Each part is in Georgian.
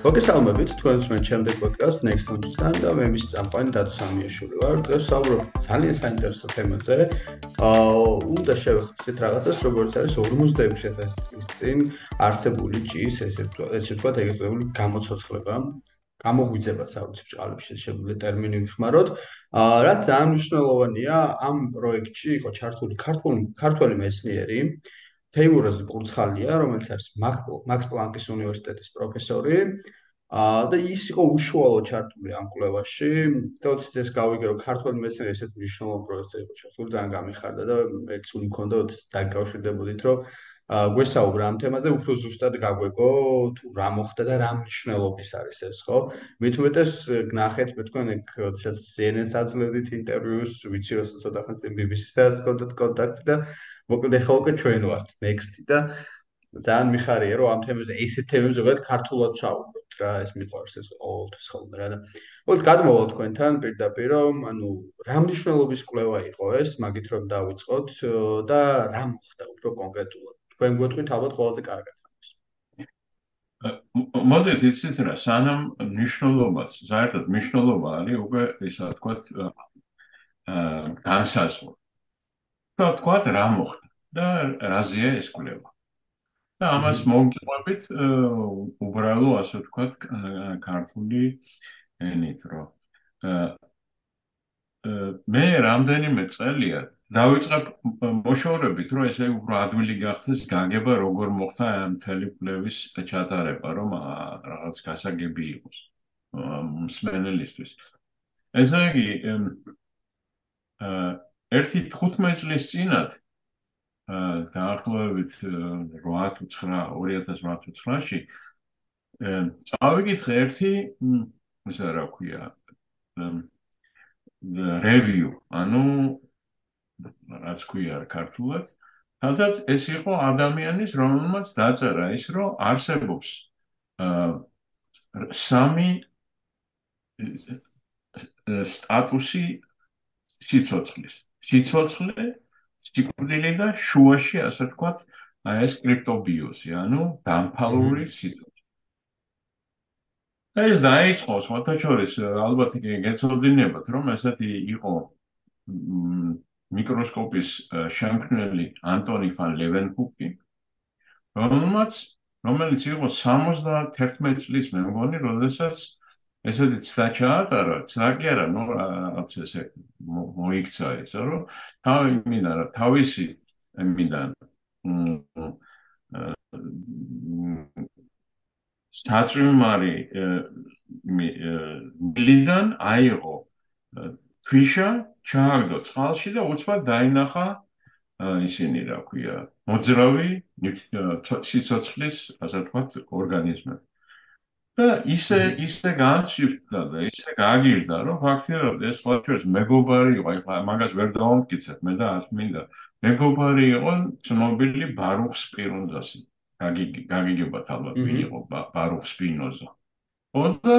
მოგესალმებით თქვენს მე ჩემდე პოდკასტ Next Launch-თან და მე მის წამყვანი დათო სამიაშვილი ვარ. დღეს საუბრობ ძალიან საინტერესო თემაზე. აა უნდა შევხვდეთ რაღაცას, როგორც არის 46000 წლის წინ არსებული ჭის, ესე ესე ვთქვა, ეგრეთ წოდებული გამოცოცხლება. გამოგვიძება საუცხო ჭალებში შეგვიძლია ტერმინი ვიხმაროთ. აა რაც ძალიან მნიშვნელოვანია, ამ პროექტში იყო ჩართული ქართული ქართველი მეცნიერი. თეიმურაზ კურცხალია, რომელიც არის მაქს პლანკის უნივერსიტეტის პროფესორი. აა და ის იყო უშუალოდ ჩართული ამ კვლევაში. თორემ ეს გავიგე რომ ქართული მეცნიერი ესეთ მნიშვნელოვან პროექტზე იყო ჩართული, ძალიან გამიხარდა და მეც უნდა მქონდა დაკავშირდებოდით, რომ გვესაუბრა ამ თემაზე, უფრო ზუსტად გაგვეგო თუ რა მოხდა და რა მნიშვნელობის არის ეს, ხო? მით უმეტეს გნახეთ მე თქვენ ეგ როდესაც CNN-ს აძლევდით ინტერვიუს, ვიცი რომ ცოტა ხანს წინ BBC-დან გქონდათ კონტაქტი და მოკლედ ახლა უკვე ჩვენ ვართ next-ი და ძალიან მიხარია რომ ამ თემებზე ესეთ თემებზე ზოგადად ქართულად საუბრობთ რა ეს მიყვარს ეს ყოველთვის ხოლმე რა და მოკლედ გადმოვალ თქვენთან პირდაპირ რომ ანუ რა მნიშვნელობის კვლევა იყო ეს მაგით რომ დავიწყოთ და რა მოხდა უფრო კონკრეტულად თქვენ გვეტყვით ალბათ ყველაზე კარგად მოდით იცით რა სანამ მნიშვნელობას საერთოდ მნიშვნელობა არის უკვე ისა თქვათ აა განსაზღვრა. და თქვა რა მოხდა და რაზეა ეს კვლევა. და ამას მოგიყვებით უბრალო ასე თქვა ქართული ენით რომ მე რამდენიმე წელია დავიწყებ მოშორებით რომ ესე უფრო ადვილი გახდეს გაგება როგორ მოხდა ამ მთელი კვლევის ჩატარება რომ რაღაც გასაგები იყოს მსმენელისთვის. ესე იგი ერთი 15 წლის წინათ აა დაახლოებით 8 თუ 9 2008-ში წავიკითხე ერთი ისე რა ქვია review ანუ რაც ქვია ქართულად. თუმცა ეს იყო ადამიანის რომელმაც დაწერა ის რომ არსებობს სამი სტატუსი სიცოცხლის. სიცოცხლე, სიკვდილი და შუაში, ასე ვთქვათ, აი ეს კრიპტობიოსი, ანუ დამფალური სიცოცხლე. ეს დაიწყო, მოთხოვრის ალბათ გეცოდინებათ, რომ ესეთი იყო მიკროსკოპის შემქმნელი ანტონი ფან ლევენჰუკი, რომელმაც რომელიც იყო 71 წლის მე მგონი, როდესაც ესეთი ცდა ჩაატარა, ცდა კი არა, ნუ რაღაც ესე მოიქცა ეს, რომ თავი მინდა რა თავისი მინდა საწვიმარი მილიდან აიღო ფიშა ჩააგდო წყალში და უცბად დაინახა ისინი რა ქვია მოძრავი სიცოცხლის ასე ვთქვათ ორგანიზმები და ისე ისე განჩიფდა და ისე გაგიჟდა რომ ფაქტიურად ეს ყოველთვის მეგობარი იყო აი მაგას ვერ დავამტკიცებ მე და ას მინდა. მეგობარი იყო ცნობილი ბარუხ სპინოზასი გაგიგებათ ალბათ ვინ იყო ბარუხ სპინოზა ოდა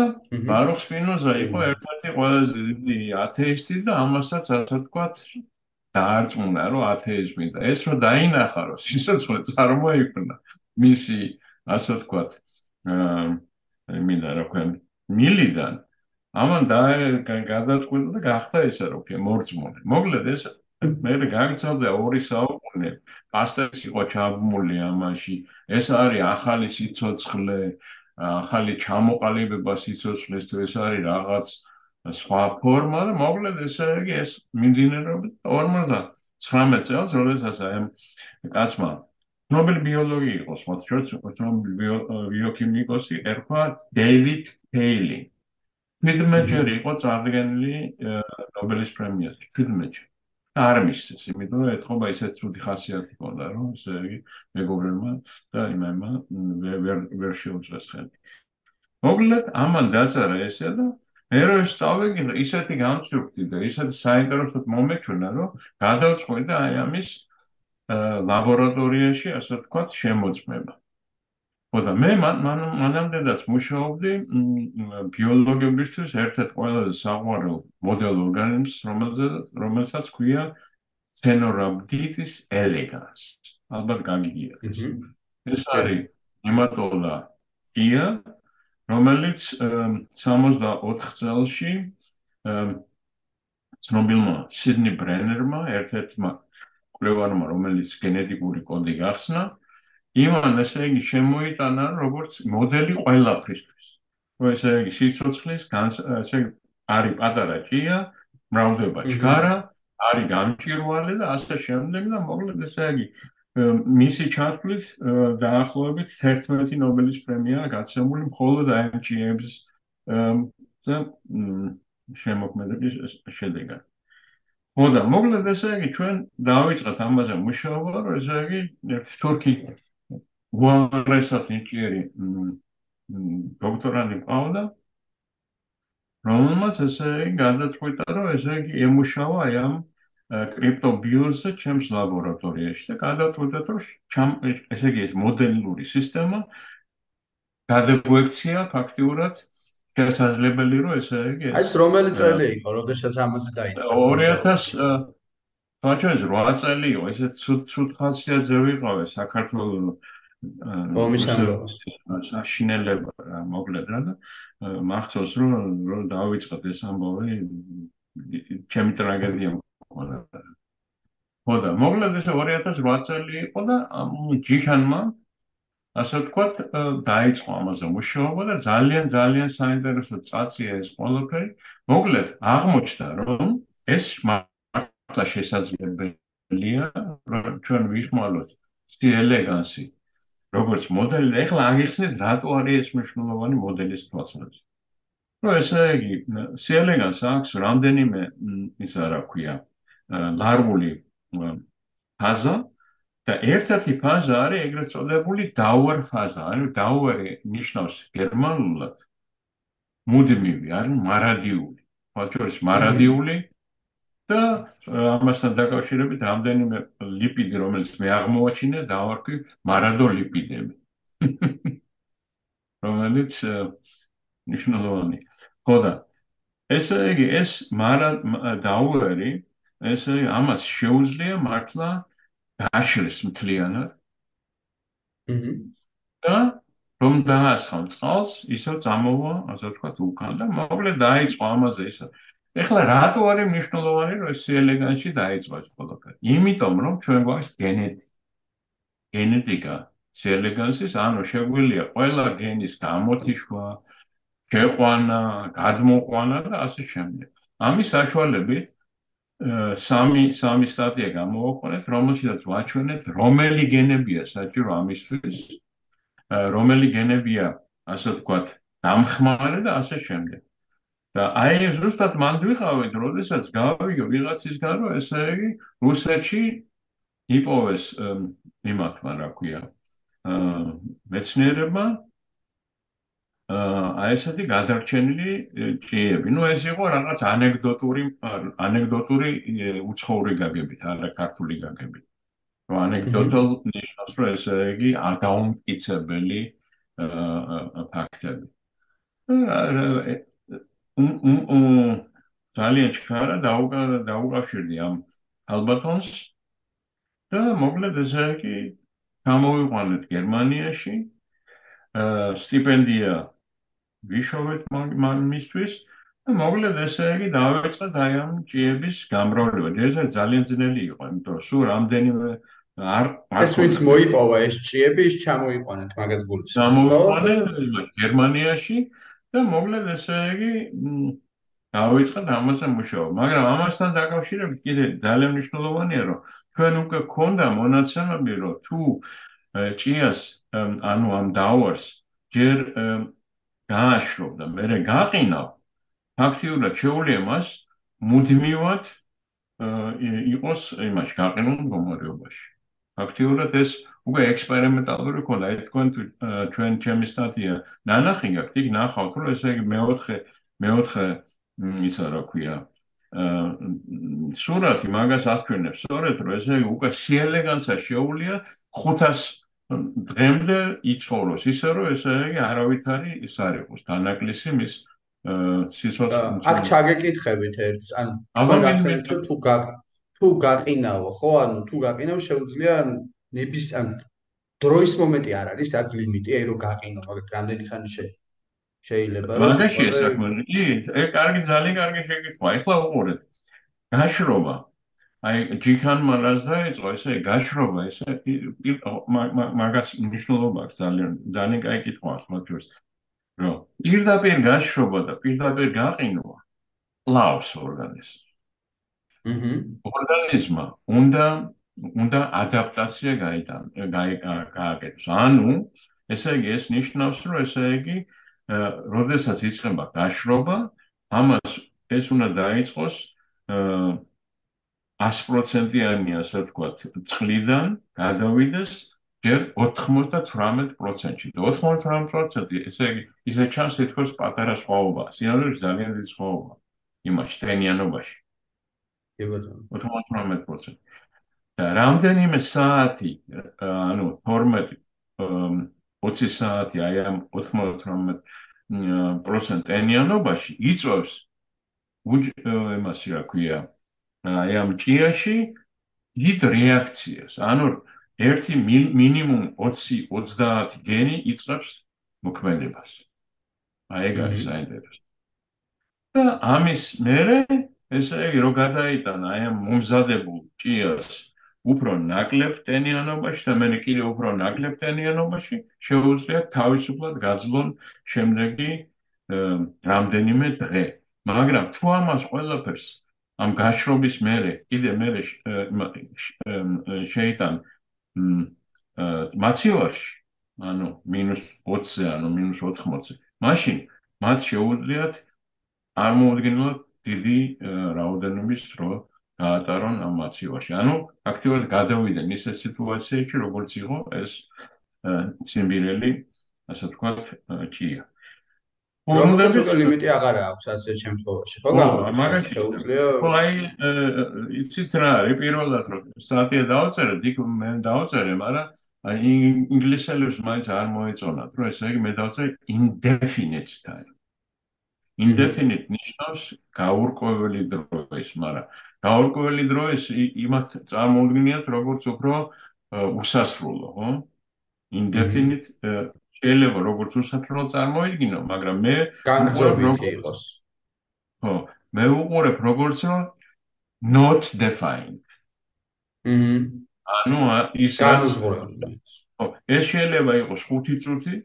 ბარუხ სპინოზა იყო ერთ-ერთი ყველაზე დიდი ათეისტი და ამასაც ასე ვთქვათ დაარწმუნა რომ ათეიზმი და ეს რომ დაინახა რომ სიცოცხლე წარმოიქმნა მისი ასე ვთქვათ მინდა რა ქვია მილიდან ამან და გადაწყვიტა და გახდა ესა რო ქვია მორწმუნე. მოკლედ ეს მე გაგიცავდა ორი საუკუნე. პასტერს იყო ჩაბმული ამაში. ეს არის ახალი სიცოცხლე ახალი ჩამოყალიბება სიცოცხლეს თუ ეს არის რაღაც სხვა ფორმა და მოკლედ ესე იგი ეს მიმდინარეობს 49 წელს როდესაც აი ამ კაცმა ნობელ ბიოლოგი იყოს, მათ შორის ნობელ ბიოქიმიკოსი ერქვა დეივიდ ჰეილი. მიდმეჯერი იყო წარდგენილი ნობელის პრემიაზე, ფილმეჯი. არ მისცეს, იმიტომ რომ ეთქობა ისეთ ცუდი ხასიათი ჰქონდა, რომ ესე იგი მეგობრებმა და იმამა ვერ ვერ შეუძლეს ხელი. მოკლედ, ამან დაწერა ესე და მე რო ვსწავლე, ისეთი გამწვდი და ისეთი საინტერესო მომეჩვენა, რომ გადავწყვიტე აი ამის ლაბორატორიაში, ასე ვთქვათ, შემოწმება. ხოდა მე მანამდეაც მუშაობდი ბიოლოგებისთვის ერთ-ერთ ყველაზე საყვარელ მოდელ ორგანიზმს, რომელზეც რომელსაც ქვია Cenorhabditis elegans. ალბათ გაგიგია ეს. ეს არის ნემატოდა წია, რომელიც 64 წელში ცნობილმა სიდნი ბრენერმა ერთ-ერთმა კვლევარმა, რომელიც გენეტიკური კოდი გახსნა, იმან ესე იგი შემოიტანა როგორც მოდელი ყველაფრისთვის. რომ ესე იგი სიცოცხლის ესე არის პატარა ჭია, მრავლდება ჩქარა, არის გამჭირვალე და ასე შემდეგ და მოკლედ ესე იგი მისი ჩართვლით დაახლოებით 11 ნობელის პრემია გაცემული მხოლოდ AMG-ების და შემოქმედების შედეგად. მოდა, მოკლედ ესე იგი ჩვენ დავიწყეთ ამაზე მუშაობა, რომ ესე იგი ერთ თურქი უაღრესად ინჟინერი დოქტორანი ყავდა, რომელმაც ესე იგი გადაწყვიტა, რომ ესე იგი ემუშავა აი ამ კრიპტობიოზზე ჩემს ლაბორატორიაში და გადაწყვიტა, რომ ესე იგი ეს მოდელური სისტემა გადაგვექცია ფაქტიურად შესაძლებელი რომ ესე იგი ეს ეს რომელი წელი იყო, როდესაც ამაზე დაიწყო? 2000 თვაჩენს 8 წელი იყო, ესე ცუდ ცუდ ხალხიაზე ვიყავე საქართველოს ომის ამბავს. საშინელება მოკლედ რა და მახსოვს რომ რომ დავიწყოთ ეს ამბავი ჩემი ტრაგედია მქონდა. ხოდა მოკლედ ეს 2008 წელი იყო და ჯიშანმა ასე ვთქვათ, დაიწყო ამაზე მუშაობა და ძალიან ძალიან საინტერესო წაწია ეს ყველაფერი. მოკლედ, აღმოჩნდა, რომ ეს მართლა შესაძლებელია, რომ ჩვენ ვიხმალოთ სი ელეგანსი როგორც მოდელი და ეხლა აღიხსნით რატო არის ეს მნიშვნელოვანი მოდელის თვალსაზრისით. რომ ესე იგი, სი ელეგანს აქვს რამდენიმე ისა რა ქვია, ლარვული ფაზა და ერთ-ერთი ფაზა არის ეგრეთ წოდებული დაუარ ფაზა. ანუ დაუარი ნიშნავს გერმანულად მუდმივი, არის მარადიული. ხოჭორის მარადიული და ამასთან დაკავშირებით რამდენიმე ლიპიდი, რომელიც მე აღმოაჩინე, დავარქვი მარადოლიპიდები. რომელიც ნიშნულოვანი. ხოდა ესე იგი, ეს მარად დაუარი, ესე ამას შეუძლია მართლა გაშლის მთლიანად. და რომ დაასხამ წყალს, ისევ წამოვა, ასე ვთქვათ, უკან და მოკლედ დაიწყო ამაზე ისა. ეხლა რატო არის მნიშვნელოვანი, რომ ეს ელეგანში დაიწყო ეს ყველაფერი? იმიტომ, რომ ჩვენ გვაქვს გენეტიკა. გენეტიკა ელეგანსის, ანუ შეგვიძლია ყველა გენის გამოთიშვა, შეყვანა, გადმოყვანა და ასე შემდეგ. ამის საშუალებით სამი სამი სტატია გამოვაყენეთ, რომელშიც ვაჩვენეთ, რომელი გენებია საჭირო ამისთვის, რომელი გენებია, ასე ვთქვათ, დამხმარე და ასე შემდეგ. და აი ზუსტად მანდ ვიყავით, როდესაც გავიგე ვიღაცისგან, რომ ესე იგი, რუსეთში იპოვეს იმათმა, რა ქვია, აა მეცნიერებმა აი ესეთი გადარჩენილი ჭიები. ნუ ეს იყო რაღაც ანეკდოტური ანეკდოტური უცხოური გაგებით, არა ქართული გაგებით. რომ ანეკდოტალ ნიშნავს, რომ ესე იგი ადაუმტკიცებელი ფაქტები. ძალიან ჩქარა დაუკავშირდი ამ ალბათონს და მოკლედ ესე იგი გამოვიყვანეთ გერმანიაში სტიპენდია ვიშოვეთ მისთვის და მოკლედ ესე იგი დავიწყეთ აი ამ ჭიების გამრავლება. ეს ძალიან ძნელი იყო, იმიტომ რომ სულ რამდენიმე არ ეს ვინც მოიპოვა ეს ჭიები ის ჩამოიყვანეთ მაგას გულს. ჩამოიყვანე გერმანიაში და მოკლედ ესე იგი დავიწყეთ ამაზე მუშაობა, მაგრამ ამასთან დაკავშირებით კიდე ძალიან მნიშვნელოვანია, რომ ჩვენ უკვე გქონდა მონაცემები, რომ თუ ჭიას ანუ ამ დავარს ჯერ გააშრობ და მერე გაყინავ, ფაქტიურად შეუძლია მას მუდმივად იყოს იმაში გაყინულ მდგომარეობაში. ფაქტიურად ეს უკვე ექსპერიმენტალური ქონა, ეს თქვენ ჩვენ ჩემი სტატია ნანახი გაქვთ, იქ ნახავთ, რომ ესე იგი მეოთხე მეოთხე ისა რა ქვია აა სურათი მაგას აჩვენებს, სწორედ რომ ესე იგი უკვე სიელეგანსა შეუძლია 500 დღემდე იცხოვროს. ისე რომ ესე იგი არავითარი ის არ იყოს. თანაკლისი მის სიცოცხლე აქ ჩაგეკითხებით ერთს. ან მაგას თუ გა თუ გაყინაო ხო? ანუ თუ გაყინაო შეუძლია ნების ან დროის მომენტი არ არის აქ ლიმიტი აი რომ გაყინო მაგ რამდენი ხანი შეიძლება შეიძლება რომ მაგაში ეს საქმე კი ე კარგი ძალიან კარგი შეკითხვა. ეხლა უყურეთ. გაშრობა აი ჯიქანმა რას დაიწყო ესე გაშრობა ესე მაგას მნიშვნელობა აქვს ძალიან ძალიან კაი კითხვა მაგრამ რომ პირდაპირ გაშრობა და პირდაპირ გაყინვა. ლავს ორგანიზმს. აჰა ორგანიზმა უნდა უნდა ადაპტაცია გაიტან გააკეთოს ანუ ესე იგი ეს ნიშნავს რომ ესე იგი როდესაც იწყება გაშრობა ამას ეს უნდა დაიწყოს 100%-იანი ასე ვთქვათ წყლიდან გადავიდეს ჯერ 98%-ში. 98% ესე იგი ისე ჩანს თითქოს პატარა სხვაობა. სინამდვილეში ძალიან დიდი სხვაობა იმაში ტენიანობაში. კი ბატონო. 98%. რამდენიმე საათი, ანუ 12 20 საათი აი ამ 98% ტენიანობაში იწევს იმას რა ქვია აი ამ ჭიაში დიდ რეაქციას. ანუ ერთი მინიმუმ 20-30 გენი იწევს მოქმედებას. აი ეგ არის საინტერესო. და ამის მერე ესე იგი რო გადაიტანა აი ამ მომზადებულ ჭიას უფრო ნაკლებ ტენიანობაში და მე კიდე უფრო ნაკლებ ტენიანობაში შეუძლია თავისუფლად გაძლონ შემდეგი რამდენიმე დღე. მაგრამ თუ ამას ყველაფერს ამ გაშრობის მერე კიდე მერე შეიტან მაცივარში ანუ -20-ზე ანუ -80-ზე მაშინ მათ შეუძლიათ არ მოუდგენლად დიდი რაოდენობის დრო გაატარონ ამ მაცივარში. ანუ აქტიურად გადავიდნენ ისეთ სიტუაციაში, როგორც იყო ეს ციმბირელი, ასე ვთქვათ, ჭია. რომლებიც ლიმიტი აღარ აქვს ასეთ შემთხვევაში. ხო გამოგა შეუძლია. ხო აი იცით რა, პირველად რომ სტრატეგია დაუწერე, იქ მე დაუწერე, მაგრამ აი ინგლისელებს მაინც არ მოეწონათ, რომ ესე იგი მე დაუწერე indefinite time. indefinite ნიშნავს გაურკვეველი დროის, მაგრამ გაურკვეველი დროის იმათ წარმოუდგენიათ როგორც უფრო უსასრულო, ხო? indefinite შეიძლება როგორც უსასრულო წარმოიდგინო, მაგრამ მე განგრძობითი იყოს. ხო, მე უყურებ როგორც რომ not defined. მმ. ანუ ის განსხვავებული. ხო, ეს შეიძლება იყოს 5 წუთი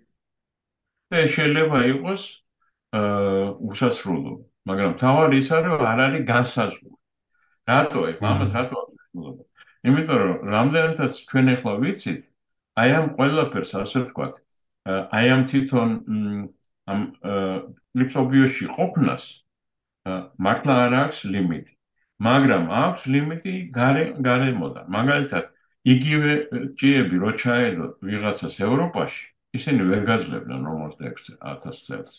და შეიძლება იყოს აა უსასრულო, მაგრამ თავარი ის არის არ არის განსაზღვრული. რატო ეს? ამას რატო აღნიშნულობა? იმიტომ რომ რამდენადაც ჩვენ ახლა ვიცით, აი ამ ყველაფერს ასე ვთქვათ, აი ამ თვითონ ამ ლიფსობიოში ყოფნას მართლა არ აქვს ლიმიტი. მაგრამ აქვს ლიმიტი გარე გარემოდან. მაგალითად, იგივე ჭიები რო ჩაედოთ ვიღაცას ევროპაში, ისინი ვერ გაძლევდნენ 56000 წელს.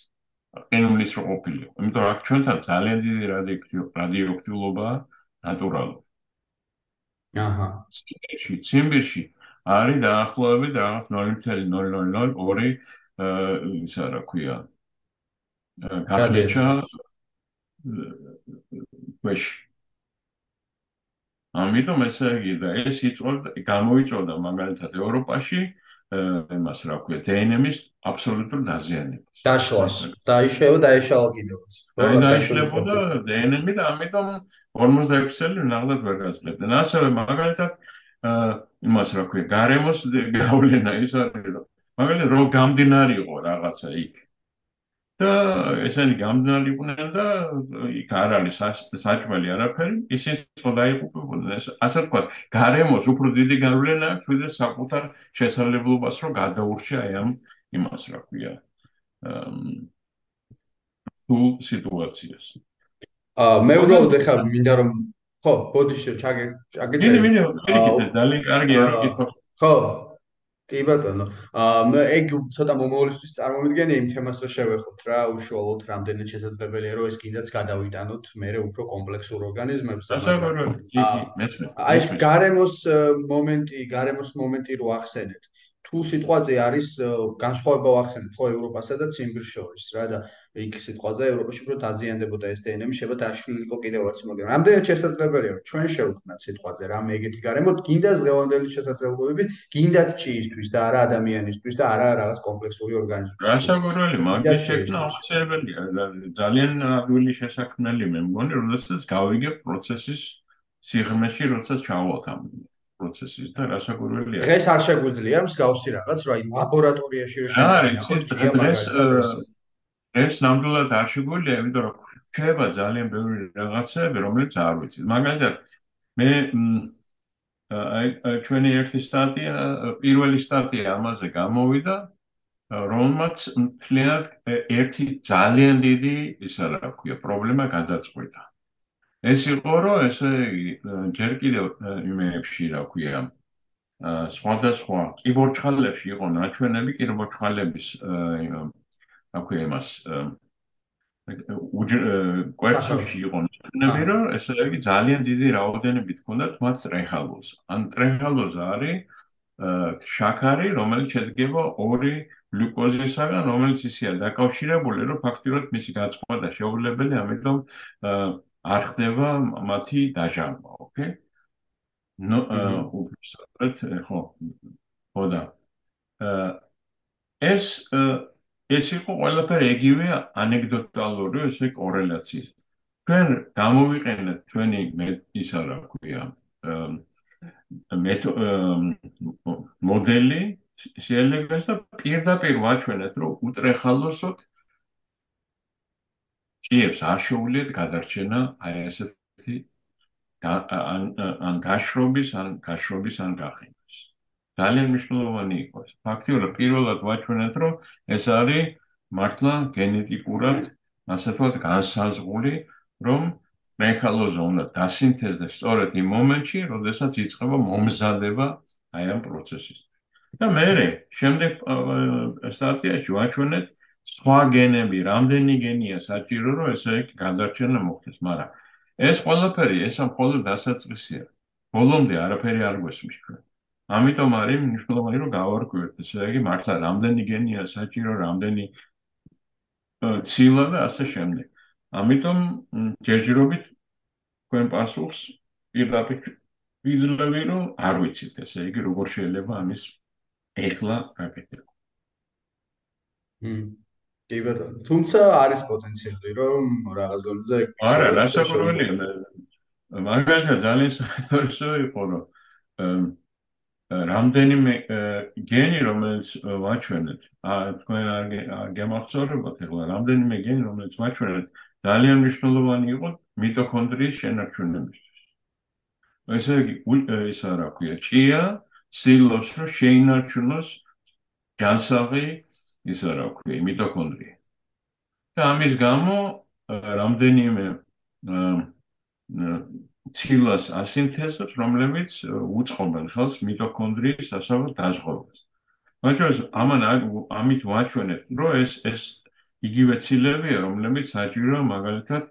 ყინულის რო ყოფილიყო. იმიტომ რომ აქ ჩვენთან ძალიან დიდი რადიოაქტიურობა ნატურალურ. აჰა. ციმბირში, ციმბირში არის დაახლოებით რაღაც 0.002 ისა რა ქვია. გახლეჩა ვეშ. ამიტომ ესე იგი და ეს იწოდა გამოიწოდა მაგალითად ევროპაში იმას რა ქვია დნმ-ის აბსოლუტურ დაზიანებას. დაშლას. დაიშევა და ეშალა კიდევაც ხო დაიშლებოდა დნმ და ამიტომ 46 წელი ნახდათ ვერ გაძლევდნენ. ასევე მაგალითად იმას რა ქვია გარემოს გავლენა ის არის რომ მაგალითად რომ გამდინარიყო რაღაცა იქ და ესენი გამდნარი იყვნენ და იქ არ არის საჭმელი არაფერი, ისინი სწორად აიყურებოდნენ. ეს ასე თქვა, გარემოს უფრო დიდი გავლენა აქვს ვიდრე საკუთარ შესაძლებლობას რომ გადაურჩა აი ამ იმას რა ქვია. თუ სიტუაციას. აა მე უბრალოდ ეხლა მინდა რომ ხო, ბოდიში ჩაგე ჩაგე. მინე მინე, მინე, ძალიან კარგია რა კითხვა. ხო, კი ბატონო. აა ეგ ცოტა მომავლისთვის წარმომიდგენი იმ თემას რო შევეხოთ რა, უშუალოდ რამდენად შესაძლებელია რომ ეს კიდაც გადავიტანოთ მეરે უფრო კომპლექსურ ორგანიზმებს. აი ეს გარემოს მომენტი, გარემოს მომენტი რო ახსენეთ. თუ სიტყვაზე არის განსხვავება ვახსენეთ ხო ევროპასა და ციმბირს შორის რა და იქ სიტყვაზე ევროპაში უფრო დაზიანდებოდა ეს დნმ შეება დაშლილიყო კიდევაც მაგრამ რამდენად შესაძლებელია რომ ჩვენ შევქმნათ სიტყვაზე რამე ეგეთი გარემო გინდა ზღევანდელი შესაძლებლობები გინდა ჭიისთვის და არა ადამიანისთვის და არა რაღაც კომპლექსური ორგანიზმისთვის. რასაკვირველი მაგის შექმნა აუცილებელია ძალიან ადვილი შესაქმნელი მე მგონი როდესაც გავიგებ პროცესის სიღრმეში როდესაც ჩავალთ ამ პროცესის და რასაკვირველია დღეს არ შეგვიძლია მსგავსი რაღაც რა ლაბორატორიაში შეგვიძლია დღეს ეს ნამდვილად არ შეგვიძლია იმიტომ რომ შეიძლება ძალიან ბევრი რაღაცები რომელიც არ ვიცით მაგალითად მე აი ჩვენი ერთი სტატია პირველი სტატია ამაზე გამოვიდა რომელმაც მთლიანად ერთი ძალიან დიდი ისა რა ქვია პრობლემა გადაწყვეტა ეს იყო რომ ესე ჯერ კიდევ იმეებში რა ქვია სხვადასხვა კიბორჩხალებში იყო ნაჩვენები კიბორჩხალების რა ქვია იმას კვერცხებში იყო ნაჩვენები რომ ესე იგი ძალიან დიდი რაოდენობით ჰქონდათ მათ ტრეხალოს ან ტრეხალოზა არის შაქარი რომელიც შედგება ორი გლუკოზისაგან რომელიც ისეა დაკავშირებული რომ ფაქტიურად მისი გაწყობა შეუძლებელი ამიტომ არ ხდება მათი დაჟანგვა, ოკეი? ნუ უბრალოდ ხო ხოდა ეს ეს იყო ყველაფერი ეგივე ანეკდოტალური ესე კორელაციის. ჩვენ გამოვიყენეთ ჩვენი ისა რა ქვია მოდელი შეიძლება და პირდაპირ ვაჩვენეთ რომ უტრეხალოსოთ ჭიებს არ შეუძლიათ გადარჩენა აი ესეთი ან ან გაშრობის ან გაშრობის ან გახინვის ძალიან მნიშვნელოვანი იყო ეს ფაქტიურად პირველად ვაჩვენეთ რომ ეს არის მართლა გენეტიკურად ასე ვთქვათ განსაზღვრული რომ მეხალოზა უნდა დასინთეზდეს სწორედ იმ მომენტში როდესაც იწყება მომზადება აი ამ პროცესის და მე შემდეგ სტატიაში ვაჩვენეთ სხვა გენები, რამდენი გენია საჭირო, რომ ესე იგი გადარჩენა მოხდეს, მაგრამ ეს ყველაფერი ეს მხოლოდ დასაწყისია. ბოლომდე არაფერი არ გვესმის ჩვენ. ამიტომ არის მნიშვნელოვანი რომ გავარკვიოთ, ესე იგი მართლა რამდენი გენია საჭირო, რამდენი ცილა და ასე შემდეგ. ამიტომ ჯერჯერობით თქვენ პასუხს პირდაპირ ვიძლევი რომ არ ვიცით, ესე იგი როგორ შეიძლება ამის ეხლა გაკეთება. მმ კი ბატონო. თუმცა არის პოტენციალი, რომ რაღაც გონზე არა, რასაკვირველია. მაგალითად ძალიან საინტერესო იყო, რომ რამდენიმე გენი, რომელიც ვაჩვენეთ, აა თქვენ არ გემახსოვრებათ ახლა, რამდენიმე გენი, რომელიც ვაჩვენეთ, ძალიან მნიშვნელოვანი იყო მიტოქონდრიის შენარჩუნებისთვის. ესე იგი, ისა რა ქვია, ჭია სილოს რომ შეინარჩუნოს განსაღი ისა რა ქვია, მიტოქონდრია. და ამის გამო რამდენიმე ცილას ასინთეზებს, რომლებიც უწყობენ ხელს მიტოქონდრიის ასავა დაზღვევას. მაგრამ ამან ამით ვაჩვენებთ, რომ ეს ეს იგივე ცილებია, რომლებიც საჭიროა მაგალითად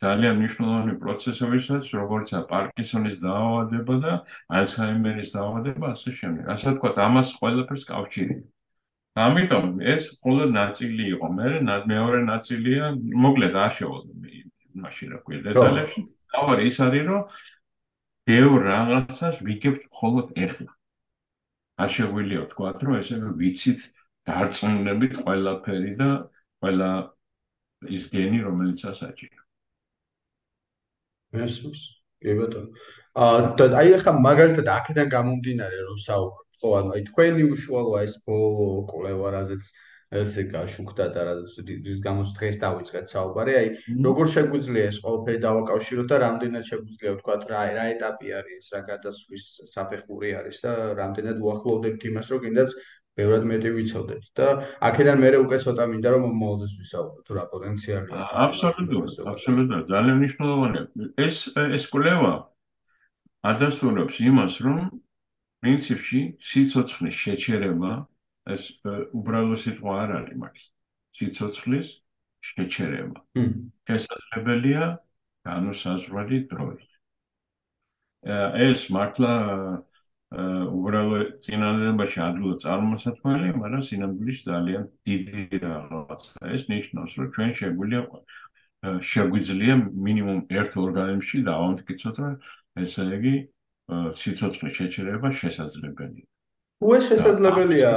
ძალიან მნიშვნელოვანი პროცესებისაც, როგორიცაა პარკინსონის დაავადება და ალცჰაიმერის დაავადება, ასე შემდეგ. ასე ვთქვათ, ამას ყველაფერს კავშირი. ამიტომ ეს მხოლოდ ნაწილი იყო. მე მეორე ნაწილია, მოკლედ არ შევოლდი მაშინ რა ქვია დეტალებში. თავი ის არის, რომ ბევრ რაღაცას ვიგებთ მხოლოდ ეხლა. არ შეგვიძლია თქვა, რომ ესე ვიცით დარწმუნებით ყველაფერი და ყველა ის გენი, რომელიც ასაჭირო. მესმის. კი ბატონო. აა აი ახლა მაგალითად აქედან გამომდინარე რომ საუბრობ ხო ანუ აი თქვენი უშუალო ეს ბოლო კვლევა რაზეც ესე გაშუქდა და რის გამოც დღეს დავიწყეთ საუბარი. აი როგორ შეგვიძლია ეს ყველაფერი დავაკავშიროთ და რამდენად შეგვიძლია ვთქვა რა რა ეტაპი არის რა გადასვლის საფეხური არის და რამდენად უახლოვდებთ იმას რომ კიდაც ბევრად მეტი ვიცოდეთ. და აქედან მე უკვე ცოტა მინდა რომ მომავალს ვისაუბროთ რა პოტენციალი აქვს აბსოლუტურად აბსოლუტურად. ძალიან მნიშვნელოვანია. ეს ეს კვლევა ადასტურებს იმას რომ პრინციპში სიცოცხლის შეჩერება ეს უბრალო სიტყვა არ არის მართლა სიცოცხლის შეჩერება შესაძლებელია განუსაზღვრელი დროით ეს მართლა უბრალოდ წინანდელობაში ადვილად წარმოსათმელი, მაგრამ სინამდვილეში ძალიან დიდი რაღაცა. ეს ნიშნავს, რომ ჩვენ შეგვიძლია შეგვიძლია მინიმუმ ერთ ორგანიზმში დავამტკიცოთ, რომ ესე იგი სიცოცხლის შეჩერება შესაძლებელია. თუ ეს შესაძლებელია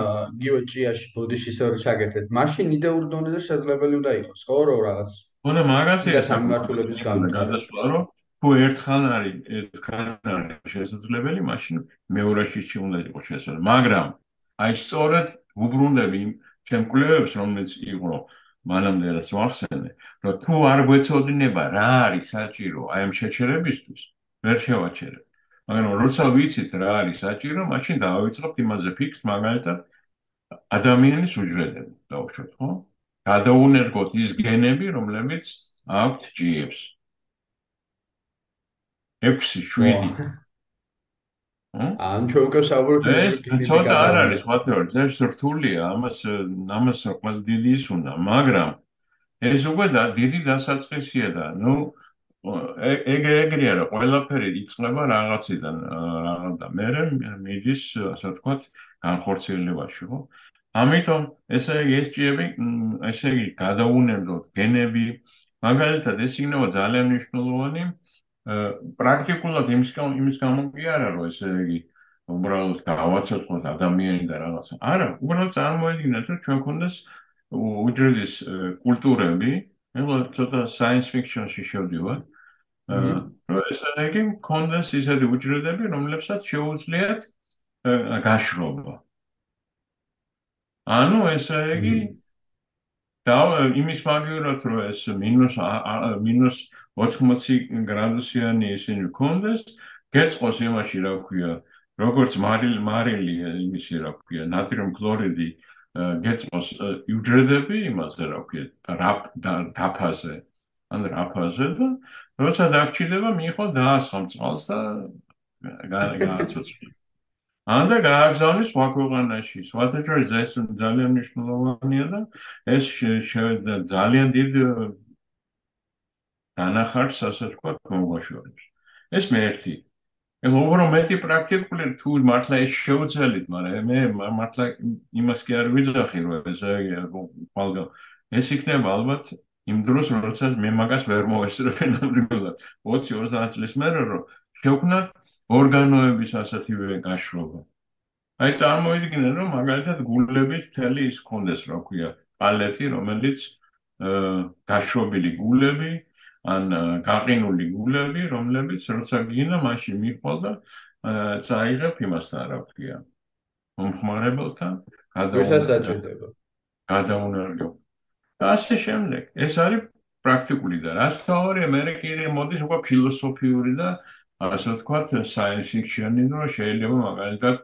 გიოჭიაში ბოდიში ისე რომ ჩაგერთეთ, მაშინ იდეურ დონეზე შესაძლებელი უნდა იყოს, ხო, რომ რაღაც უნდა მაგასია სამართლების განმარტება, რომ თუ ერთხელ არის ერთხელ არის შესაძლებელი, მაშინ მეორეში უნდა იყოს შესაძლებელი. მაგრამ აი სწორედ უბრუნდები იმ ჩემკვლევებს, რომელიც იყო მანამდე რაც ვახსენე, რომ თუ არ გვეცოდინება რა არის საჭირო აი ამ შეჩერებისთვის, ვერ შევაჩერებ. მაგრამ როცა ვიცით რა არის საჭირო, მაშინ დავიწყებთ იმაზე ფიქს, მაგალითად ადამიანის უჯრედები, დავუშვათ, ხო? გადაუნერგოთ ის გენები, რომლებიც აქვთ ჭიებს. 6-7 ან ჩვენ უკვე საუბრობთ ეს ცოტა არ არის მათეორ ეს რთულია ამას ამას ყველა დიდი ის უნდა მაგრამ ეს უკვე დიდი დასაწყისია და ნუ ეგ ეგრეა რომ ყველაფერი იწყება რაღაციდან რაღაც და მე მიდის ასე ვთქვათ განხორციელებაში ხო? ამიტომ ესე იგი ეს ჭიები ესე იგი გადაუნერგოთ გენები. მაგალითად ეს იქნება ძალიან მნიშვნელოვანი პრაქტიკულად იმის იმის გამო კი არა რომ ესე იგი უბრალოდ გავაცოცხლოთ ადამიანი და რაღაცა. არა უბრალოდ წარმოედგინეთ რომ ჩვენ ქონდეს უჯრედის კულტურები მე ცოტა science fiction-ში შევდივარ რომ ეს იგი კონდეს ისეთი უჯრედები, რომლებსაც შეუძლიათ გაშრობა. ანუ ეს იგი და იმის მაგივრად რომ ეს მინუს მინუს 80 გრადუსიანი ისინი კონდეს, გეწყოს იმაში რა ქვია, როგორც მარილი მარილი იმისი რა ქვია, ნატრიუმ ქლორიდი გეწყოს უჯრედები იმაზე რა ქვია, რაპ დაფაზე. ან რაფაზე და როცა დაგჭირდება მიიღო დაასხამ წყალს და გააცოცხლე. ან და გააგზავნის სხვა ქვეყანაში. სვათაჭრის ეს ძალიან მნიშვნელოვანია და ეს ძალიან დიდ დანახარს ასე თქვა მოგვაშორებს. ეს მე ერთი. ეხლა უბრალოდ მეტი პრაქტიკული თუ მართლა ეს შეუძლებელია, მაგრამ მე მართლა იმას კი არ ვიძახი რომ ეს ეს იქნება ალბათ იმ დროს როდესაც მე მაგას ვერ მოვესწრებენ ნამდვილად 20-30 წლის მერე რომ შევქნათ ორგანოების ასეთივე გაშრობა. აი წარმოიდგინე რომ მაგალითად გულების მთელი ის კონდეს რა ქვია პალეტი რომელიც გაშრობილი გულები ან გაყინული გულები რომლებიც როცა გინა მაშინ მიყვალ და წაიღებ იმასთან რა ქვია მომხმარებელთან გადაუნერგო გადაუნერგო და ასე შემდეგ. ეს არის პრაქტიკული და რაც თავარია მე კიდე მოდის უკვე ფილოსოფიური და ასე ვთქვათ science fiction-ი რომ შეიძლება მაგალითად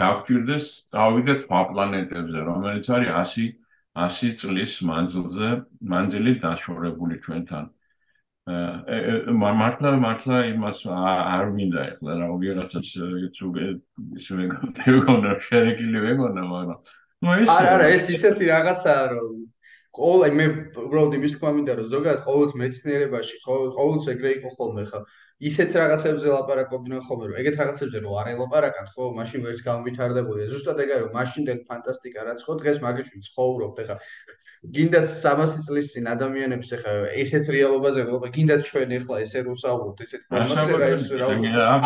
დაგჭირდეს წავიდეთ სხვა პლანეტებზე რომელიც არის 100 100 წლის მანძილზე მანძილი დაშორებული ჩვენთან. აა მართლა მართლა იმას არ მინდა ეხლა რა ვიღაცას თუ ისე მეგონა შერეკილი მეგონა მაგრამ ნუ ეს არა არა ეს ისეთი რაღაცაა რომ ყოველ აი მე უბრალოდ იმის თქმა მინდა რომ ზოგადად ყოველთვის მეცნიერებაში ყოველთვის ეგრე იყო ხოლმე ხა ისეთ რაღაცებზე ლაპარაკობდნენ ხოლმე რომ ეგეთ რაღაცებზე რომ არ ელაპარაკან ხო? მაშინ ვერც გამვითარდებოდი ზუსტად ეგაა რომ მაშინდელ ფანტასტიკა რაც ხო დღეს მაგაში ცხოვრობთ ხა გინდათ 300 წლის წინ ადამიანებს ხა ესეთ რეალობაზე ველობა გინდათ ჩვენ ახლა ესე რომ საუბრობთ ესეთ ფანტასტიკა ეს რა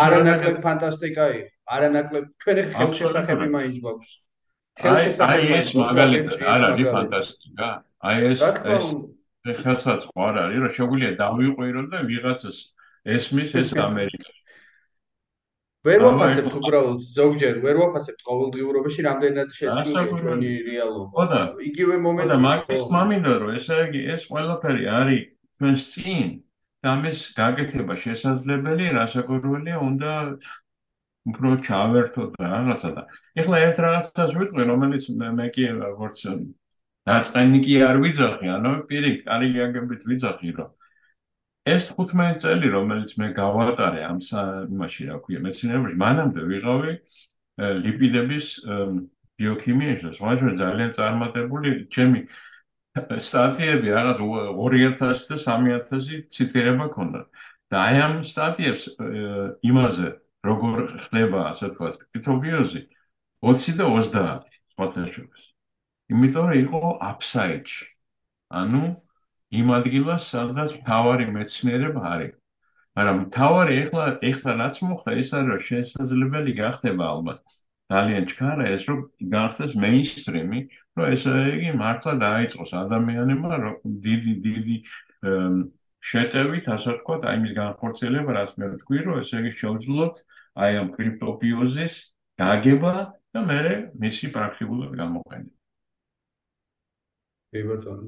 არანაკლებ ფანტასტიკა იყო არანაკლებ ჩვენ ახლა ხელშესახები მაინც გვაქვს. აი ეს მაგალითად არ არის ფანტასტიკა აი ეს ეს ხელსაც ყარ არის რომ შეგვიძლია დავიყვიროთ და ვიღაცას ესმის ეს ამერიკა. ვერ ვაფასებთ უბრალოდ ზოგჯერ ვერ ვაფასებთ ყოველდღიურობაში რამდენად შეცვლილია ჩვენი რეალობა. და იგივე მომენტი და მაგის მამინდა რომ ესე იგი ეს ყველაფერი არის ჩვენს წინ. და ამის გაკეთება შესაძლებელი რასაკვირველია უნდა უფრო ჩავერთოთ და რაღაცა და. ეხლა ერთ რაღაცას ვიტყვი რომელიც მე კი როგორც დაწყენი კი არ ვიძახი, ანუ პირიქით, კარი გაგებით ვიძახი, რომ ეს 15 წელი, რომელიც მე გავატარე ამ იმაში, რა ქვია, მეცნიერებაში, მანამდე ვიღავი ლიპიდების ბიოქიმიაში, სხვა ძალიან წარმატებული ჩემი სტატიები რაღაც 2000 და 3000 ციტირება ქონდა. და აი ამ სტატიებს იმაზე, როგორ ხდება, ასე ვთქვათ, კრიპტობიოზი 20 და 30 სხვათაშორის. იმიტომ რომ იყო აფსაიდში. ანუ იმ ადგილას, სადაც თავარი მეცნიერება არის. მაგრამ თავარი ეხლა ეხლა რაც მოხდა, ის არის რომ შესაძლებელი გახდება ალბათ ძალიან ჩქარა ეს რომ გახდეს მეინსტრიმი, რომ ესე იგი მართლა დაიწყოს ადამიანებმა დიდი დიდი შეტევით, ასე ვთქვათ, აი მის განხორციელება, რაც მე ვთქვი, რომ ესე იგი შეუძლოთ აი ამ კრიპტოპიოზის დაგება და მე მისი პრაქტიკულად გამოყენება. კი ბატონო.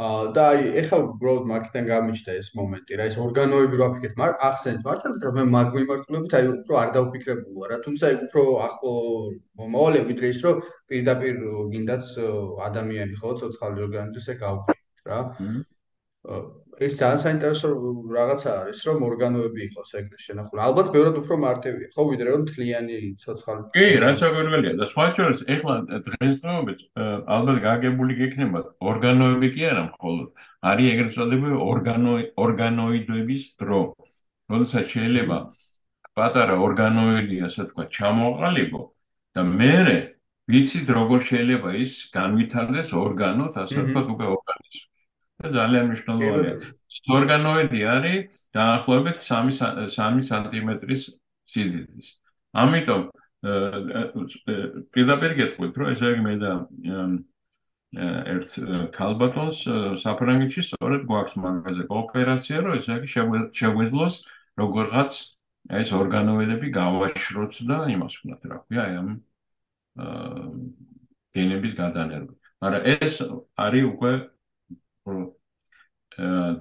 აა და აი ეხლა უბრალოდ მაგიდან გამიჩნდა ეს მომენტი რა ეს ორგანოები რო აფიქრეთ მაგ ახსენეთ მართლა და მე მაგ მიმართულებით აი უფრო არ დაუფიქრებულა რა თუმცა აი უფრო ახლო მომავალი ვიდრე ის რომ პირდაპირ გინდაც ადამიანი ხო ცოცხალი ორგანიზმის ეგ გავფიქრეთ რა ეს ძალიან საინტერესო რაღაცა არის რომ ორგანოები იყოს ეგრე შენახული. ალბათ ბევრად უფრო მარტივია. ხო ვიდრე რომ თლიანი ცოცხალი. კი რა საკვირველია და სხვა შორის ეხლა დღესდღეობით ალბათ გაგებული გექნება ორგანოები კი არა მხოლოდ. არის ეგრეთ წოდებული ორგანო ორგანოიდების დრო. როდესაც შეიძლება პატარა ორგანოიდი ასე თქვა ჩამოყალიბო და მე ვიცით როგორ შეიძლება ის განვითარდეს ორგანოთ ასე თქვა უკვე და ძალიან მნიშვნელოვანია. ორგანოიდი არის დაახლოებით 3 3 სანტიმეტრის სიდიდის. ამიტომ პირდაპირ გეტყვით, რომ ესე იგი მე და ერთ კალბატონს საფრანგეთში სწორედ გვაქვს მაგაზე კოოპერაცია, რომ ესე იგი შეგვეძლოს როგორღაც ეს ორგანოიდები გავაშროთ და იმას ვქნათ, რა ქვია, აი ამ გენების გადანერგვა. მაგრამ ეს არის უკვე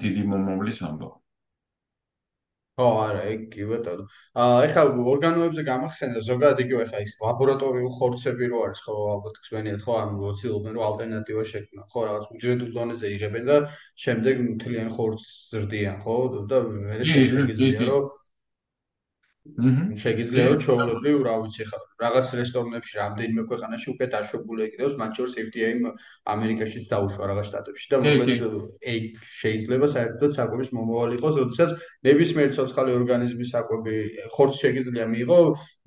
დიდი მომავლის ამბავი. ხო, არა, ეგ კი ბატონო. აა ეხლა ორგანოებზე გამახსენდა ზოგადად იგივე ხა ის ლაბორატორიულ ხორცები რო არის ხო, ალბათ ხსენიათ ხო, ანუ ვოცილობენ რომ ალტერნატივა შექმნა. ხო, რაღაც უჯრედულ დონეზე იღებენ და შემდეგ მთლიან ხორცს ზრდიან, ხო? და მე შეიძლება რომ შეგიძლია რომ ჩაოლებრივ რა ვიცი ხა რაღაც რესტორნებში რამდენიმე ქვეყანაში უკვე დაშვებული ეკიდოს მათ შორის FDA-ი ამერიკაშიც დაუშვა რაღაც შტატებში და მოკლედ ეგ შეიძლება საერთოდ საკვების მომავალი იყოს როდესაც ნებისმიერ ცოცხალი ორგანიზმის საკვები ხორცს შეგიძლია მიიღო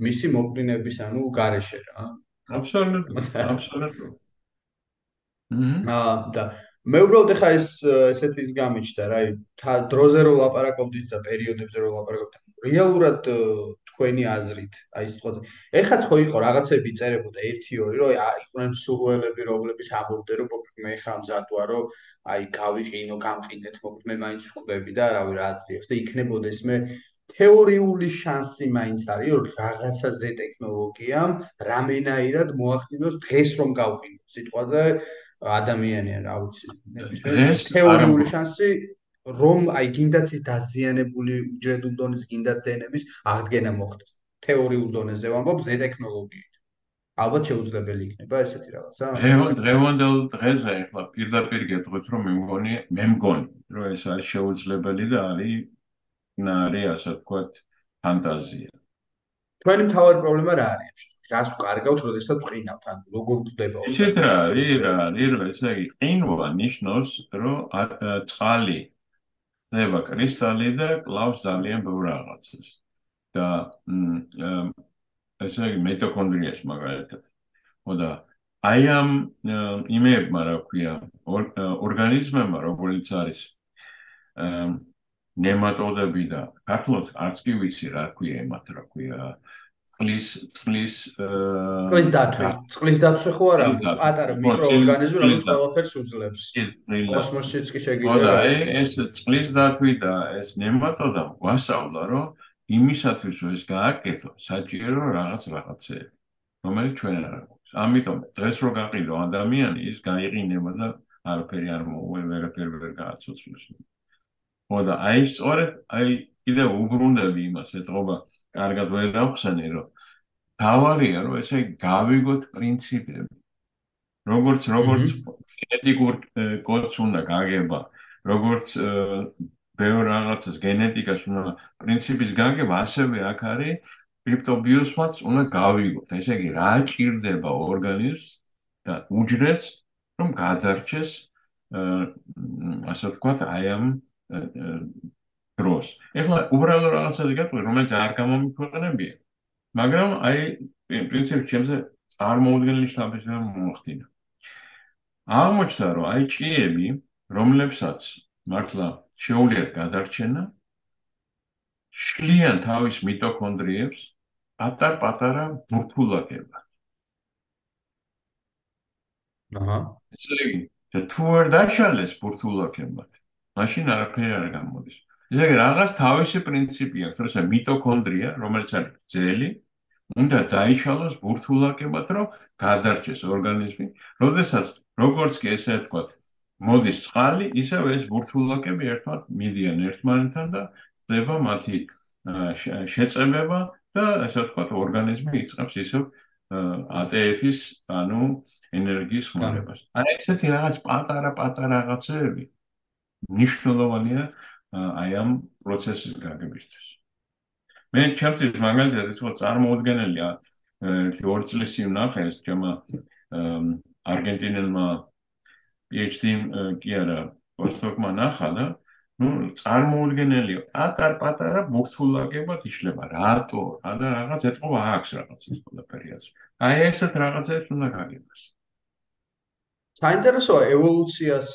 მისი მოკვლინების ანუ გარეშე რა. აბსოლუტურად აბსოლუტურად. აა და მე უბრალოდ ეხა ეს ესეთ ის გამიჩნდა რა დროზე რო ლაპარაკობდით და პერიოდებზე რო ლაპარაკობდით რეალურად თქვენი აზრით, აი ეს თქო, ეხაც ხო იყო რაღაცები წერებოდა 1-2, რომ იყვნენ სურველები, რომლებიც ამბობდნენ, რომ მოკლედ მე ხამ ზატვა, რომ აი გავიყინო, გამყინეთ, მოკლედ მე მაინც ვხვდები და რავი რა აზრიებს და იქნებოდეს მე თეორიული შანსი მაინც არის, რომ რაღაცა ზე ტექნოლოგიამ რამენაირად მოახდინოს დღეს რომ გავყინო. სიტყვაზე ადამიანია, რა ვიცი. თეორიული შანსი რომ აი გინდაც ის დაზიანებული უჯრედულ დონეზე გინდაც დნმ-ის აღდგენა მოხდეს. თეორიულ დონეზე ვამბობ ზე ტექნოლოგიით. ალბათ შეუძლებელი იქნება ესეთი რაღაცა. დღევანდელ დღეზე ახლა პირდაპირ გეტყვით რომ მე მგონი მე მგონი რომ ეს არის შეუძლებელი და არის ნარი ასე ვთქვათ ფანტაზია. ჩვენი მთავარი პრობლემა რა არის? რას ვკარგავთ, როდესაც ვყინავთ, ან როგორ ვხდება? ისეთ რა არის, რა არის, ესე იგი ყინვა ნიშნავს, რომ წყალი ნება კრისტალი და კლავს ძალიან ბევრ რაღაცას. და ესე იგი მიტოქონდრიას მაგალითად. ხოდა აი ამ იმებმა რა ქვია ორგანიზმებმა როგორც არის ნემატოდები და ქართულად არც კი ვიცი რა ქვია იმათ რა ქვია წყლის წყლის წყლის დათვი წყლის დათვი ხო არა? პატარა მიკროორგანიზმი რომელიც ყველაფერს უძლებს. კოსმოსშიც კი შეგიძლია. ხო ეს წყლის დათვი და ეს ნემატოდა გვასწავლა რომ იმისათვის რომ ეს გააკეთო საჭირო რაღაც რაღაცეები რომელიც ჩვენ არ აქვს ამიტომ დღეს რო გაყიდო ადამიანი ის გაიყინება და არაფერი არ მოუვე ვერაფერი ვერ გააცოცხლოს. ხო და აი სწორედ აი კიდე უბრუნდები იმას ეთყობა კარგად ვერ აღხსენე რომ თავარია რომ ესე გავიგოთ პრინციპები. როგორც როგორც გენეტიკურ კოდს უნდა გაგება როგორც ბევრ რაღაცას გენეტიკას უნდა პრინციპის გაგება ასევე აქ არის კრიპტობიოსმაც უნდა გავიგოთ. ესე იგი რა ჭირდება ორგანიზმს და უჯრედს რომ გადარჩეს ასე ვთქვათ აი ამ დროს. ეხლა უბრალოდ რაღაცაზე გეტყვი, რომელიც არ გამომიქვეყნებია. მაგრამ აი პრინციპი ჩემზე წარმოუდგენელი შთაბეჭდილება მოახდინა. აღმოჩნდა, რომ აი ჭიები, რომლებსაც მართლა შეუძლიათ გადარჩენა, შლიან თავის მიტოქონდრიებს პატარ-პატარა ბურთულაკებად. აჰა. ესე იგი, თუ არ დაშალეს ბურთულაკებად, მაშინ არაფერი არ გამოდის. ესე იგი, რაღაც თავისი პრინციპი აქვს, როცა მიტოქონდრია, რომელიც არის ძელი, უნდა დაიშალოს ბურთულაკებად, რომ გადარჩეს ორგანიზმი, როდესაც როგორც კი ესე ვთქვათ, მოდის წყალი, ისევ ეს ბურთულაკები ერთმანეთ მიდიან ერთმანეთთან და ხდება მათი შეწებება და ასე ვთქვათ, ორგანიზმი იწყებს ისევ ATF-ის, ანუ ენერგიის ხმარებას. აი ესეთი რაღაც პატარა-პატარა რაღაცები ნიშნულოვანია აი ამ პროცესის გაგებისთვის. მე ჩემთვის მაგალითად ეს ხო წარმოუდგენელია ერთი ორი წლის წინ ნახე ეს ჩემო არგენტინელმა PhD კი არა პოსტდოკმა ნახა და ну წარმოუდგენელია. პატარ-პატარა ბურთულაკებად იშლება. რატო? რა და რაღაც ეწყობა აქვს რაღაც ის ყველაფერიას აი ესეთ რაღაცებს უნდა გაგებას საინტერესოა ევოლუციას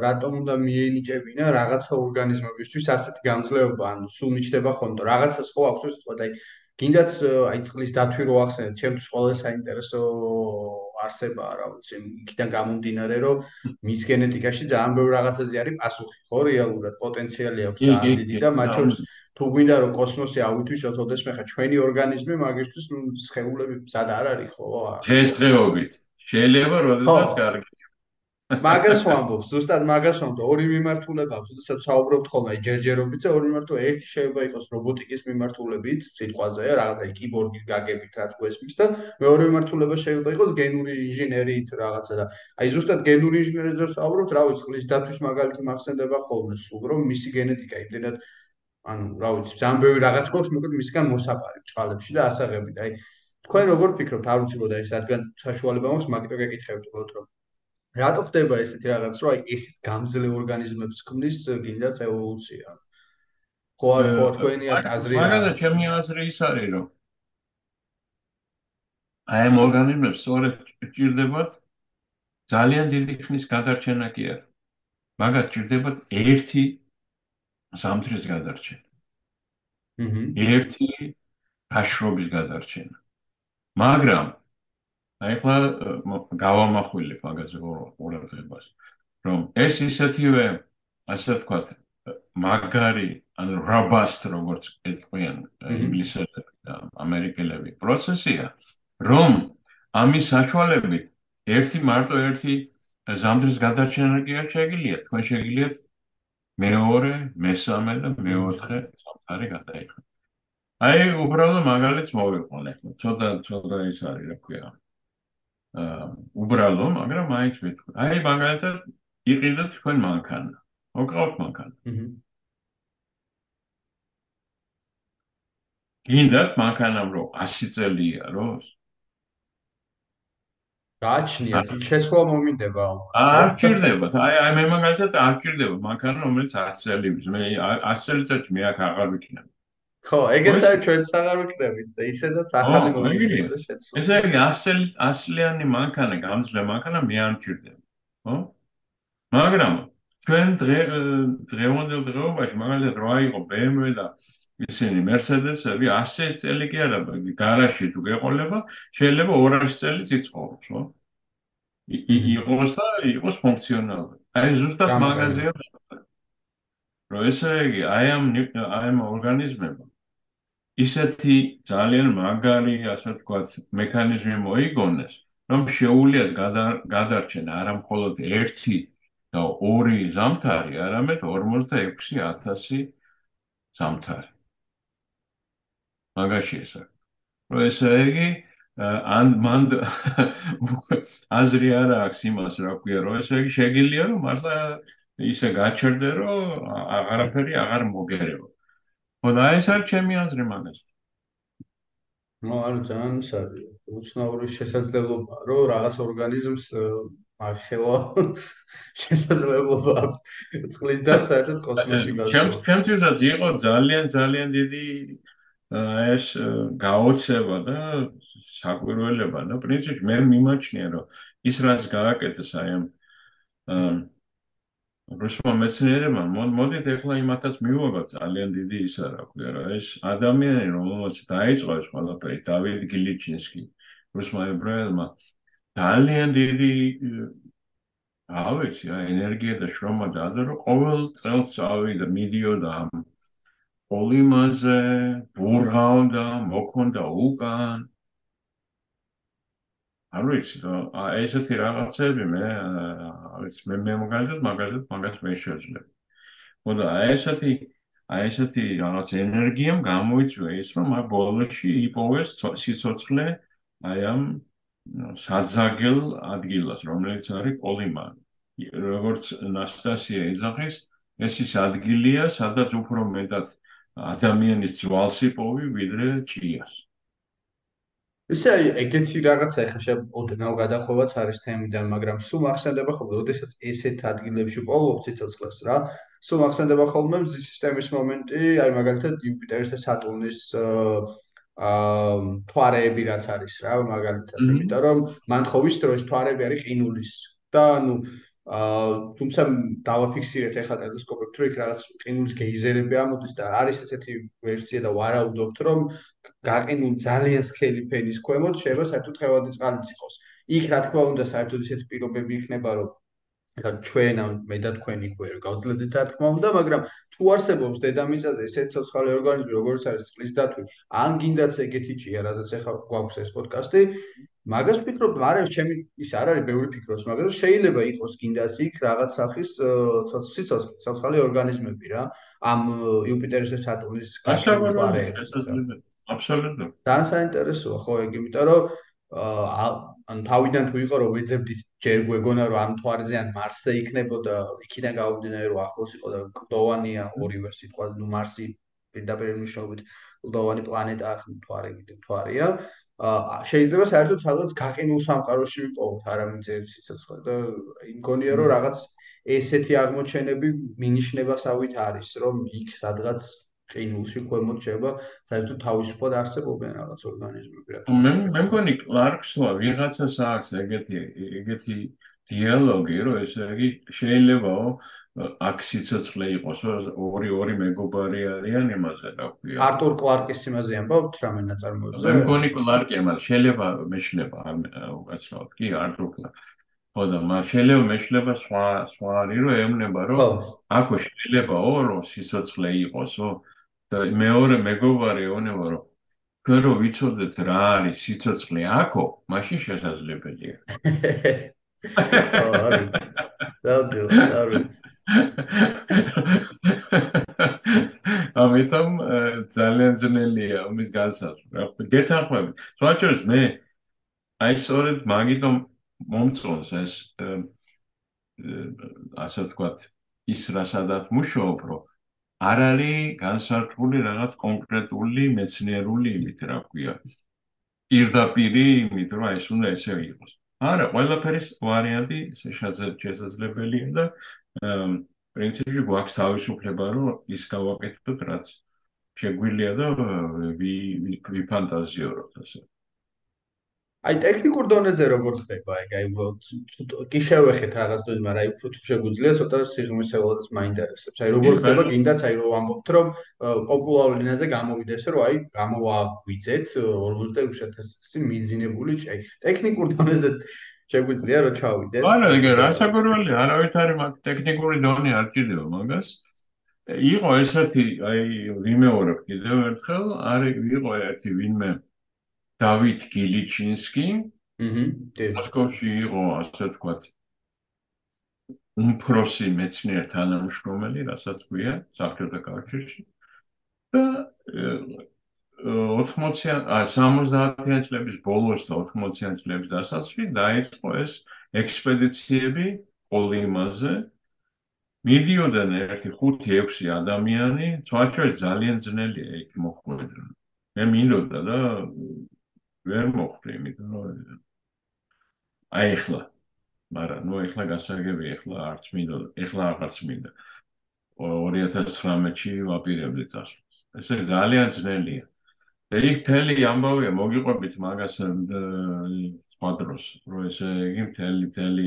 რატომ უნდა მიენიჭებინა რაღაცა ორგანიზმებისთვის ასეთი გამძლეობა? ანუ სულ მიჩნდება ხოლმე რაღაცას ხო აქვს უბრალოდ აი გინდათ აი წყლის დათვი რო ახსენეთ ჩემთვის ყველაზე საინტერესო არსებაა რა ვიცი. იქიდან გამომდინარე რომ მის გენეტიკაში ძალიან ბევრ რაღაცაზე არის პასუხი ხო? რეალურად პოტენციალი აქვს ძალიან დიდი და მათ შორის თუ გვინდა რომ კოსმოსი ავითვისოთ ოდესმე ხა ჩვენი ორგანიზმი მაგისთვის ნუ სხეულები სად არ არის ხო? ეს დღეობით შეიძლება როდესაც კარგი მაგას ვამბობ, ზუსტად მაგას ვამბობ, ორი მიმართულება აქვს, როდესაც საუბრობთ ხოლმე ჯერჯერობით, ორი მიმართულება, ერთი შეიძლება იყოს რობოტიკის მიმართულებით, სიტყვაზე, რაღაცა კიბორგის გაგებით რაც გვესმის და მეორე მიმართულება შეიძლება იყოს გენური ინჟინერიით რაღაცა და აი ზუსტად გენური ინჟინერიაზე საუბრობთ, რა ვიცი, ხლის დათვის მაგალითი მახსენდება ხოლმე, რომ მისი გენეტიკა იმდენად ანუ რა ვიცი, ძალიან ბევრი რაღაც გვაქვს, მოკლედ მისგან მოსაპარი ჭყალებში და ასაღებით, აი თქვენ როგორ ფიქრობთ, არ ვიცი, ბოდა ეს რადგან საშუალება მაქვს, მაგიტო გეკითხებით, უბრალოდ რომ რატო ხდება ესეთი რაღაც, რომ აი ესეთ გამძლე ორგანიზმებს ქმნის გინდაც ევოლუცია? ხო არ ხო თქვენი აზრი რა? მაგალითად, ჩემი აზრი ის არის, რომ აი ამ ორგანიზმებს სწორედ ჭირდებათ ძალიან დიდი ხნის გადარჩენა კი არა. მაგათ ჭირდებათ ერთი სამთრის გადარჩენა. აჰა. ერთი გაშრობის გადარჩენა. მაგრამ აი ახლა გავამახვილებ მაგაზე ყურადღებას რომ ეს ისეთივე ასე ვთქვათ მაგარი ანუ რაბასტ როგორც ეთქვიან ინგლისელები და ამერიკელები პროცესია რომ ამის საშუალებით ერთი მარტო ერთი ზამთრის გადარჩენა კი არ შეგიძლიათ თქვენ შეგიძლიათ მეორე მესამე და მეოთხე სამთარი გადაიხადოთ აი უბრალოდ მაგალითს მოვიყვანე ცოტა ცოტა ის არის რა ქვია უბრალო, მაგრამ მაინც მეთქვა. აი მაგალითად იყიდოთ თქვენ მანქანა. მოკავთ მანქანა. გინდათ მანქანამ რო 100 წელია რო? გააჩნიათ, შესვლა მომინდება. არ ჭირდება. აი აი მე მაგალითად არ ჭირდება მანქანა რომელიც 100 წელი ვის. მე 100 წელიწადში მე აქ აღარ ვიქნები. ხო, ეგეც არის ჩვენც აღარ ვიქნებით და ისედაც ახალი მომენტია შეცვლა. ესე იგი, ასლი ასლიანი მანქანა, გამძლე მანქანა მე არ მჭირდება. ხო? მაგრამ ჩვენ დღე დღევანდელ დღეობაში მაგალითად რა იყო BMW და ისინი Mercedes-ები 100 წელი კი არა, გარაჟში თუ გეყოლება, შეიძლება 200 წელი იცხოვროს, ხო? იყოს და იყოს ფუნქციონალური. აი ზუსტად მაგაზია რომ ესე იგი, აი ამ აი ამ ორგანიზმებმა ისეთი ძალიან მაგარი, ასე ვთქვათ, მექანიზმი მოიგონეს, რომ შეუულიათ გადარჩენ არა მხოლოდ ერთი და ორი ზამთარი, არამედ 46000 ზამთარი. მაგაში ესა. რომ ესე იგი, ან მან აზრი არა აქვს იმას, რა ქვია, რომ ესე იგი შეგიძლია რომ მართლა ისე გაჩერდე, რომ აღარაფერი აღარ მოგერევა. ხოდა ეს არის ჩემი აზრი მაგას. ნუ არ ძალიან ის არის უცნაური შესაძლებლობა, რომ რაღაც ორგანიზმს მახელო შესაძლებლობა აქვს წყლის და საერთოდ კოსმოსში გასვლა. ჩემ ჩემთვისაც იყო ძალიან ძალიან დიდი ეს გაოცება და საკვირველება და პრინციპში მე მიმაჩნია რომ ის რაც გააკეთეს აი ამ რუსმა მეცნიერებმა მოდით ეხლა იმათაც მივუღოთ ძალიან დიდი ის არა ქვია რა ეს ადამიანი რომელსაც დაიწყო ეს ყველაფერი დავიდ გილიჩინსკი რუსმა ებრაელმა ძალიან დიდი ავეცი ენერგია და შრომა დაადო რომ ყოველ წელს წავიდა მიდიოდა ამ პოლიმაზე ბურღავნდა მოქონდა უკან არ ვიცი რა ესეთი რაღაცები მე არის მე მე მაგალითად მაგალითად მაგას მე შეიძლება მოდა ესეთი აი ესეთი რაღაც ენერგიამ გამოიწვია ის რომ აი ბოლოში იპოვეს სიცოცხლე აი ამ საძაგელ ადგილას რომელიც არის კოლიმა როგორც ნასტასია ეძახის ეს ის ადგილია სადაც უფრო მეტად ადამიანის ძვალს იპოვი ვიდრე ჭიას ესე აი ეგეთი რაღაცა ეხა შეოდნავ გადახოვაც არის თემიდან, მაგრამ სულ ახსენდება ხოლმე, როდესაც ესეთ ადგილებში პოულობ ციცოცხლეს რა, სულ ახსენდება ხოლმე მზის სისტემის მომენტი, აი მაგალითად იუპიტერის და სატურნის აა თვარეები რაც არის რა, მაგალითად, იმიტომ რომ მან ხო ვიცით რომ ეს თვარეები არის ყინულის და ნუ აა თუმცა დავაფიქსირეთ ახლა ტელესკოპებით რომ იქ რაღაც ყინულის გეიზერები ამოდის და არის ესეთი ვერსია და ვარაუდობთ რომ გაყინულ ძალიან სქელი ფენის ქვემოთ შეიძლება საერთოდ ხევადი წყალიც იყოს. იქ რა თქმა უნდა საერთოდ ისეთი პირობები იქნება რომ ჩვენ ამ მე და თქვენი ქვერ გავძლედით რა თქმა უნდა, მაგრამ თუ არსებობს დედამიწაზე ესეთ ცოცხალი ორგანიზმი როგორც არის წყლის დათვი, ან გინდაც ეგეთი ჭია, რაზეც ახლა გვაქვს ეს პოდკასტი, მაგას ვფიქრობ, მაგრამ ჩემი ის არ არის ბევრი ფიქრობს, მაგრამ შეიძლება იყოს გინდას იქ რაღაც სახის ცოცხალი ორგანიზმები რა, ამ იუპიტერის და სატურნის გასაკვირველებს. აბსოლუტურად. ძალიან საინტერესოა ხო ეგ, იმიტომ რომ აა ან თავიდან თუ იყო რომ ვეძებდით ჯერ გვეგონა რომ ამ თვარზე ან მარსზე იქნებოდა, იქიდან გავუდინე რომ ახლოს იყო და კლდოვანია ორივე სიტყვა, ნუ მარსი პირდაპირ მნიშვნელობით კლდოვანი პლანეტაა, თვარი კიდე თვარია. აა შეიძლება საერთოდ სადღაც გაყინულ სამყაროში ვიყოთ, არამიწერი სიცოცხლე და იმგონია რომ რაღაც ესეთი აღმოჩენები მინიშნებასავით არის, რომ იქ სადღაც ყინულში ქვემოთ შეიძლება საერთოდ თავისუფლად არსებობენ რაღაც ორგანიზმები მე მე მგონი კლარკსმა ვიღაცას აქვს ეგეთი ეგეთი დიალოგი, რომ ესე იგი შეიძლებაო აქ სიცოცხლე იყოს, ორი ორი მეგობარი არიან იმაზე, რა ქვია. არტურ კლარკის იმაზე ამბობთ რამე ნაწარმოებზე? მე მგონი კლარკი, მაგრამ შეიძლება მეშლება უკაცრავად. კი, არტურ კლარკი. ხო და მაგრამ შეიძლება მეშლება სხვა სხვა არის, რომ ეუბნება, რომ აქ შეიძლებაო, რომ სიცოცხლე იყოსო. და მეორე მეგობარი ეუბნება რომ ჩვენ რო ვიცოდეთ რა არის სიცოცხლე აქო, მაშინ შესაძლებელია. აა არის. დავდიო, არის. ამიტომ ძალიან ძნელია ამის განსაზღვრა. გეთანხმები. თუმცა მე აი სწორედ მაგიტომ მომწონს ეს ასე ვთქვათ ის რასაც მუშაობ, რომ არ არის განსართული რაღაც კონკრეტული მეცნიერული იმით, რა ქვია. პირდაპირი იმით, რომ ეს უნდა ესე იყოს. არა, ყველაფერის ვარიანტი შესაძლებელია და პრინციპი გვაქვს თავისუფლება, რომ ის გავაკეთოთ, რაც შეგვიძლია და ვიფანტაზიოროთ ასე. აი ტექნიკურ დონეზე როგორ ხდება? ეგ აი უბრალოდ კი შევეხეთ რაღაც დონეზე მაგრამ აი უფრო თუ შეგვიძლია ცოტა სიღრმისეულადაც მაინტერესებს. აი როგორ ხდება? გინდაც აი რომ ამბობთ რომ პოპულარულ ენაზე გამოვიდეს რომ აი გამოვაგვიძეთ 46000 მიძინებული ჭაი ტექნიკურ დონეზე შეგვიძლია რომ ჩავიდეთ. არა ეგ რა საკურველი არავითარი მაგ ტექნიკური დონე არ ჭირდება მაგას. იყო ესეთი აი ვიმეორებ კიდევ ერთხელ არის იყო ერთი ვინმე დავით გილიჩინსკი. აჰა. მოსკოვში იყო, ასე ვთქვათ, უმფროსი მეცნიერ თანამშრომელი, რასაც ქვია, საბჭოთა კავშირში. და 80-იან, ა 70-იან წლების ბოლოს და 80-იან წლების დასაწყისში დაიწყო ეს ექსპედიციები პოლიმაზე. მიდიოდნენ ერთი 5-6 ადამიანი, თვაჩვე ძალიან ძნელია იქ მოხვედრა. მე მინდოდა და ვერ მოხდი, იმიტომ რომ აი ახლა მაგრამ ნუ ეხლა გასაგები ეხლა არც მინდა ეხლა აღარც მინდა. 2019-ში ვაპირებდი წასვლას ესე ძალიან ძნელია. ეგ თელი ამბავია მოგიყვებით მაგას სხვა დროს რომ ესე იგი თელი თელი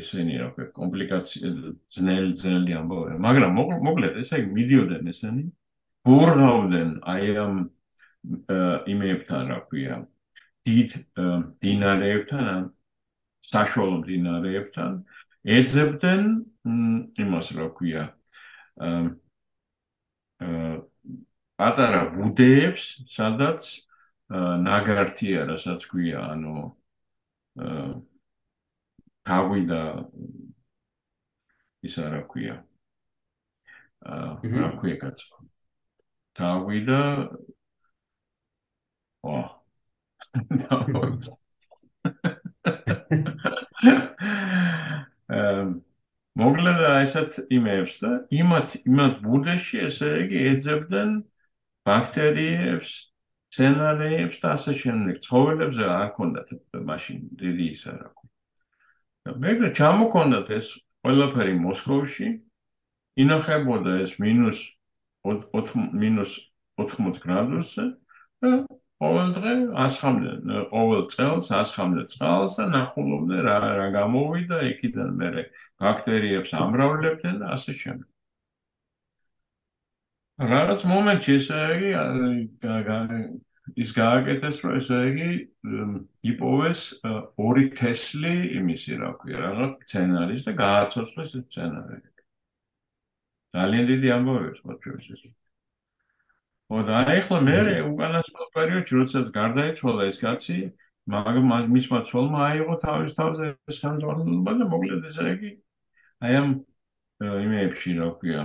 ესენი რა ქვია კომპლიკაცია ძნელი ძნელი ამბავია. მაგრამ მოკლედ ესე იგი მიდიოდნენ ესენი ბურღავდნენ აი ამ იმეებთან რა ქვია. დიდ დინარეებთან საშუალო მდინარეებთან ეძებდნენ იმას რა ქვია. აა პატარა ბუდეებს სადაც ნაგართია რასაც ქვია ანუ აა თავი და ისა რა ქვია. აა რა ქვია კაცო თავი და აა მოკლედ ესეთ იმებს და იმათ იმათ ბუდეში ესე იგი ეძებდნენ ბაქტერიებს, ცენარეებს და ასე შემდეგ. ცხოველებზე არ ქონდათ მაშინ დიდი ისა რა ქვია. და მეგრე ჩამოქონდათ ეს ყველაფერი მოსკოვში. ინახებოდა ეს მინუს 4 მინუს 80 გრადუსზე და ყოველ დღე ასხამდნენ ყოველ წელს ასხამდნენ წყალს და ნახულობდნენ რა რა გამოვიდა იქიდან მე ბაქტერიებს ამრავლებდნენ და ასე შემდეგ. რაღაც მომენტში ესე იგი ის გააკეთეს რომ ესე იგი იპოვეს ორი თესლი იმისი რა ქვია რაღაც სცენარის და გააცოცხლეს ეს სცენარი. ძალიან დიდი ამბავია სხვა ჩვენს ეს. ოდა ახლა მე უკანასკნელ პერიოდში როდესაც გარდაიცვალა ეს კაცი მაგრამ მისმა ცოლმა აიღო თავის თავზე სანდორნობა და მოკლედ ესე იგი აი ამ იმეებში რა ქვია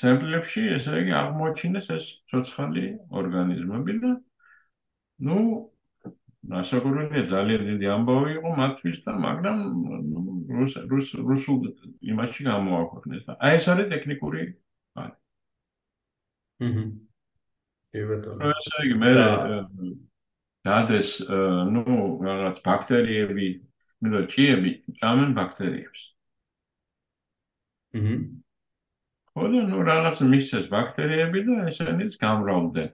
სემპლებში ესე იგი აღმოჩინეს ეს ცოცხალი ორგანიზმები და ну ნასაკურველი ძალიან დიდი ამბავი იყო მათთვის და მაგრამ რუს რუს რუსულ იმაში გამოაქვეყნეს და აი ეს არის ტექნიკური ჰმმ. კი ბატონო. ესე იგი მე დადეს ნუ რაღაც ბაქტერიები, მე ჭიები ჭამენ ბაქტერიებს. ჰმმ. ხოლო ნუ რაღაც მისცეს ბაქტერიები და ესენიც გამრავლდნენ.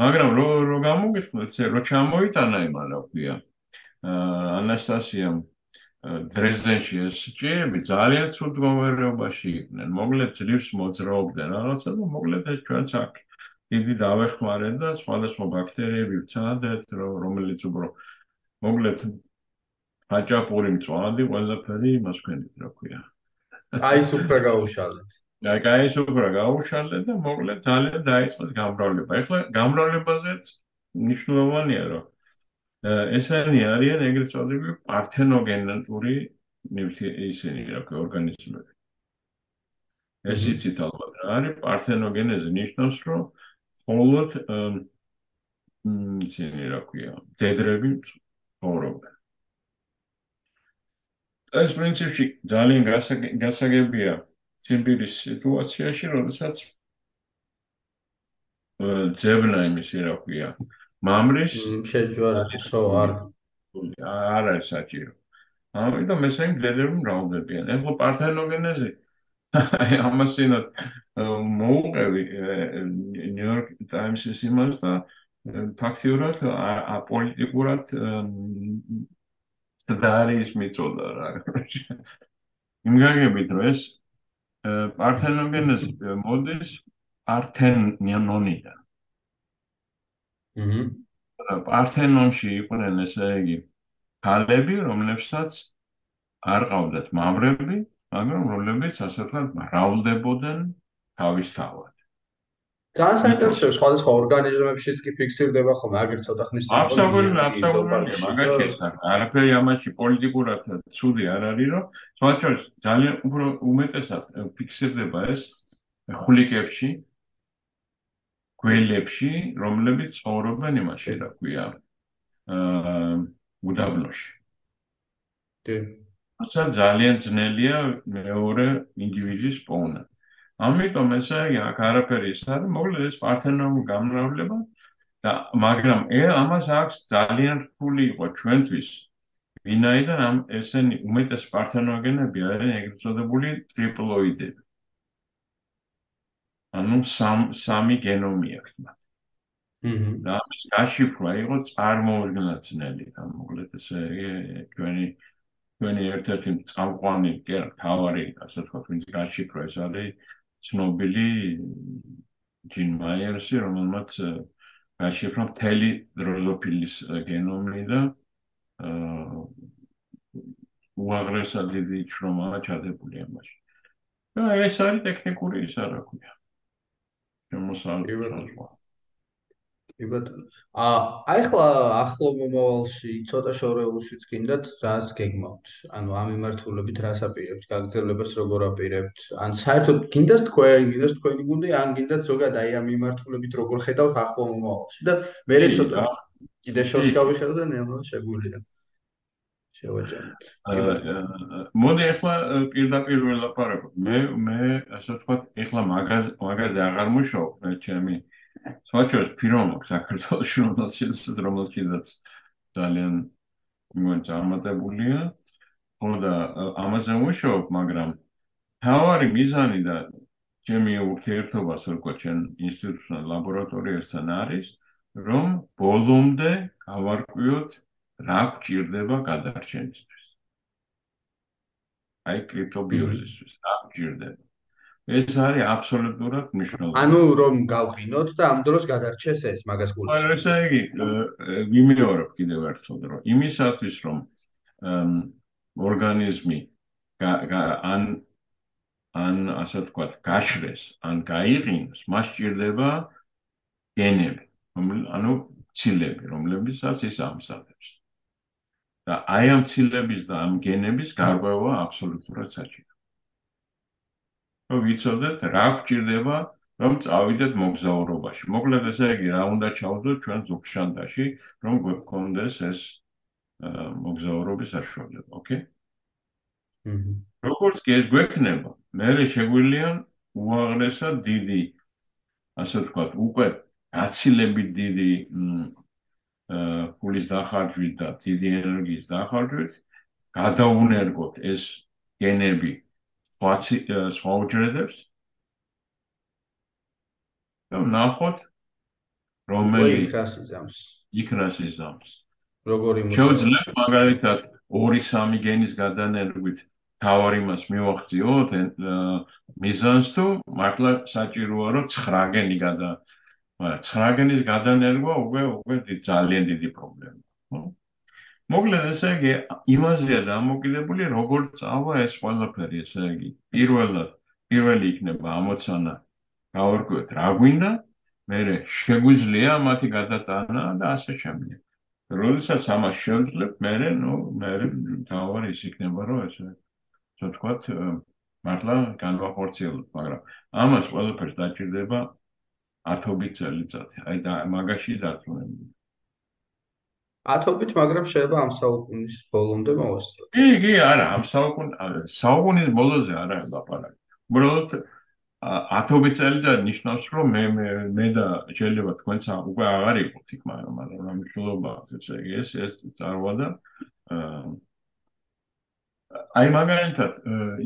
მაგრამ რო რო გამოგიხსნათ, რო ჩამოიტანა იმან რა ქვია. აა ანასტასიამ დრეზდენში ეს ჭიები ძალიან ცუდ მდგომარეობაში იყვნენ. მოკლედ ძლივს მოძრაობდნენ რაღაცა და მოკლედ ეს ჩვენც აქ დიდი დავეხმარენ და სხვადასხვა ბაქტერიები ვცადეთ, რომელიც უფრო მოკლედ აჭაპური მწვადი ყველაფერი იმას ქვენით, რა ქვია. აი სუფრა გაუშალეთ. აი კაი სუფრა გაუშალეთ და მოკლედ ძალიან დაიწყეს გამრავლება. ეხლა გამრავლებაზეც მნიშვნელოვანია რომ ესენი არიან ეგრეთ წოდებული პართენოგენური ისინი რა ქვია ორგანიზმები. ეს იცით ალბათ რა არის პართენოგენეზი ნიშნავს რომ მხოლოდ ისინი რა ქვია ძედრები ცხოვრობენ. ეს პრინციპი ძალიან გასაგებია სიმბირის სიტუაციაში, როდესაც ძებნა იმისი რა ქვია მამრის შეჯვარებსო არ არ არის საჭირო. ამიტომ ესე გლედები მრავლდებიან. ეხლა პართენოგენეზი აი ამასინად მოუყევი ნიუ-იორკ ტაიმსის იმას და ფაქტიურად აპოლიტიკურად დაარის მიწოდა რა. იმგაგებით რომ ეს პართენოგენეზი მოდის პართენონიდან. ჰმმ. პართენონში იყვნენ ესე იგი ქალები, რომლებსაც არ ყავდათ მამრები, მაგრამ რომლებიც ასე ვთქვათ, მრავლდებოდნენ თავისთავად. ძალიან საინტერესოა სხვადასხვა ორგანიზმებშიც კი ფიქსირდება ხოლმე, აგერ ცოტა ხნის წინ. აბსოლუტურად, აბსოლუტურად, მაგაში ეს არაფერი ამაში პოლიტიკურად ცუდი არ არის, რომ სხვათა ძალიან უფრო უმეტესად ფიქსირდება ეს ხულიკებში, გველებში, რომლებიც ცხოვრობენ იმაში, რა ქვია, აა უდაბნოში. კი. ასე ძალიან ძნელია მეორე ინდივიდის პოვნა. ამიტომ ესე აქ არაფერი ის არის, მოკლედ ეს პართენონ გამრავლება და მაგრამ ე ამას აქვს ძალიან რთული იყო ჩვენთვის ვინაიდან ამ ესენი უმეტეს პართენოგენები არიან ეგრეთ წოდებული ტრიპლოიდები. ანუ სამ სამი გენომი აქვს მათ. ჰმმ. და ამის გაშიფრვა იყო წარმოუდგენელი, ან მოკლედ ესე ჩვენი ჩვენი ერთ-ერთი წამყვანი, თავარი, ასე ვთქვათ, ვინც გაშიფრვა ეს არის ცნობილი ჯინ მაიერსი, რომელმაც გაშიფრვა მთელი დროზოფილის გენომი და აა უაღრესად დიდი შრომა ჩადებული ამაში. და ეს არის ტექნიკური ისა რა ქვია. შემოსავალი. კი ბატონო. აა აი ხლა ახლო მომავალში ცოტა შორეულშიც გინდათ რას გეგმავთ? ანუ ამ მიმართულებით რას აპირებთ? გაგრძელებას როგორ აპირებთ? ან საერთოდ გინდათ თქვენ, გინდათ თქვენი გუნდი, ან გინდათ ზოგადად აი ამ მიმართულებით როგორ ხედავთ ახლო მომავალში და მე ცოტა კიდე შორს გავიხედო და ნელა შეგვიძლია. შევაჯამოთ. მოდი ახლა პირდაპირ ველაპარაკოთ. მე მე ასე ვთქვათ, ახლა მაგაზ მაგაზე აღარ მუშაობ, მე ჩემი სხვაჩოს ფირმა საქართველოს რომელშიც რომელშიც ძალიან მოწამატებულია. ხოდა ამაზე მუშაობ, მაგრამ თავარი მიზანი და ჩემი ურთიერთობა სულკო ჩემ ინსტიტუტთან ლაბორატორიასთან არის, რომ ბოლომდე გავარკვიოთ რა გჭირდება გადარჩენისთვის. აი კრიპტობიოზისთვის რა გჭირდება? ეს არის აბსოლუტურად მნიშვნელოვანი. ანუ რომ გავყინოთ და ამ დროს გადარჩეს ეს მაგას გულში. აი ესე იგი, ვიმეორებ კიდევ ერთხელ, რომ იმისათვის რომ ორგანიზმი ან ან ასე ვთქვათ, გაშრეს, ან გაიყინოს, მას ჭირდება გენები, ანუ ცილები, რომლებიცაც ის ამსადებს. და აი ამ ცილების და ამ გენების გარღვევა აბსოლუტურად საჭიროა. რომ ვიცოდეთ რა გვჭირდება რომ წავიდეთ მოგზაურობაში. მოკლედ ესე იგი, რა უნდა ჩავდოთ ჩვენ ზუგშანდაში, რომ გვქონდეს ეს მოგზაურობის საშუალება, ოკეი? ჰმმ. როგორც კი ეს გვექნება, მე შეგვიძლია უაღრესად დიდი ასე ვთქვათ, უკვე აცილებით დიდი ფულის დახარჯვით და დიდი ენერგიის დახარჯვით გადაუნერგოთ ეს გენები სხვა უჯრედებს. და ნახოთ რომელი იქრას იზამს. იქრას იზამს. როგორი შეიძლება მაგალითად 2-3 გენის გადანერგვით თავარ იმას მივახციოთ მიზანს თუ მართლა საჭიროა რომ 9 გენი გადა მაგრამ 9 გენის გადანერგვა უკვე უკვე ძალიან დიდი პრობლემაა მოკლედ ესე იგი იმაზეა დამოკიდებული როგორ წავა ეს ყველაფერი ესე იგი პირველად პირველი იქნება ამოცანა გავარკვიოთ რა გვინდა მერე შეგვიძლია მათი გადატანა და ასე შემდეგ. როდესაც ამას შევძლებ მერე ნუ მერე თავარი ის იქნება რომ ესე თქო თქვათ მართლა განვახორციელოთ მაგრამ ამას ყველაფერს დაჭირდება ათობით წელიწადი აი და მაგაში დაწუნებული ათობით, მაგრამ შეიძლება ამ საუკუნის ბოლომდე მოვასწროთ. კი, კი, არა, ამ საუკუნის საუკუნის ბოლოზე არა ლაპარაკი. უბრალოდ ათობით წელიწად ნიშნავს, რომ მე მე და შეიძლება თქვენც უკვე აღარ იყოთ იქ, მაგრამ მაგრამ რა მნიშვნელობა ესე იგი ეს ეს წარვადა აი მაგალითად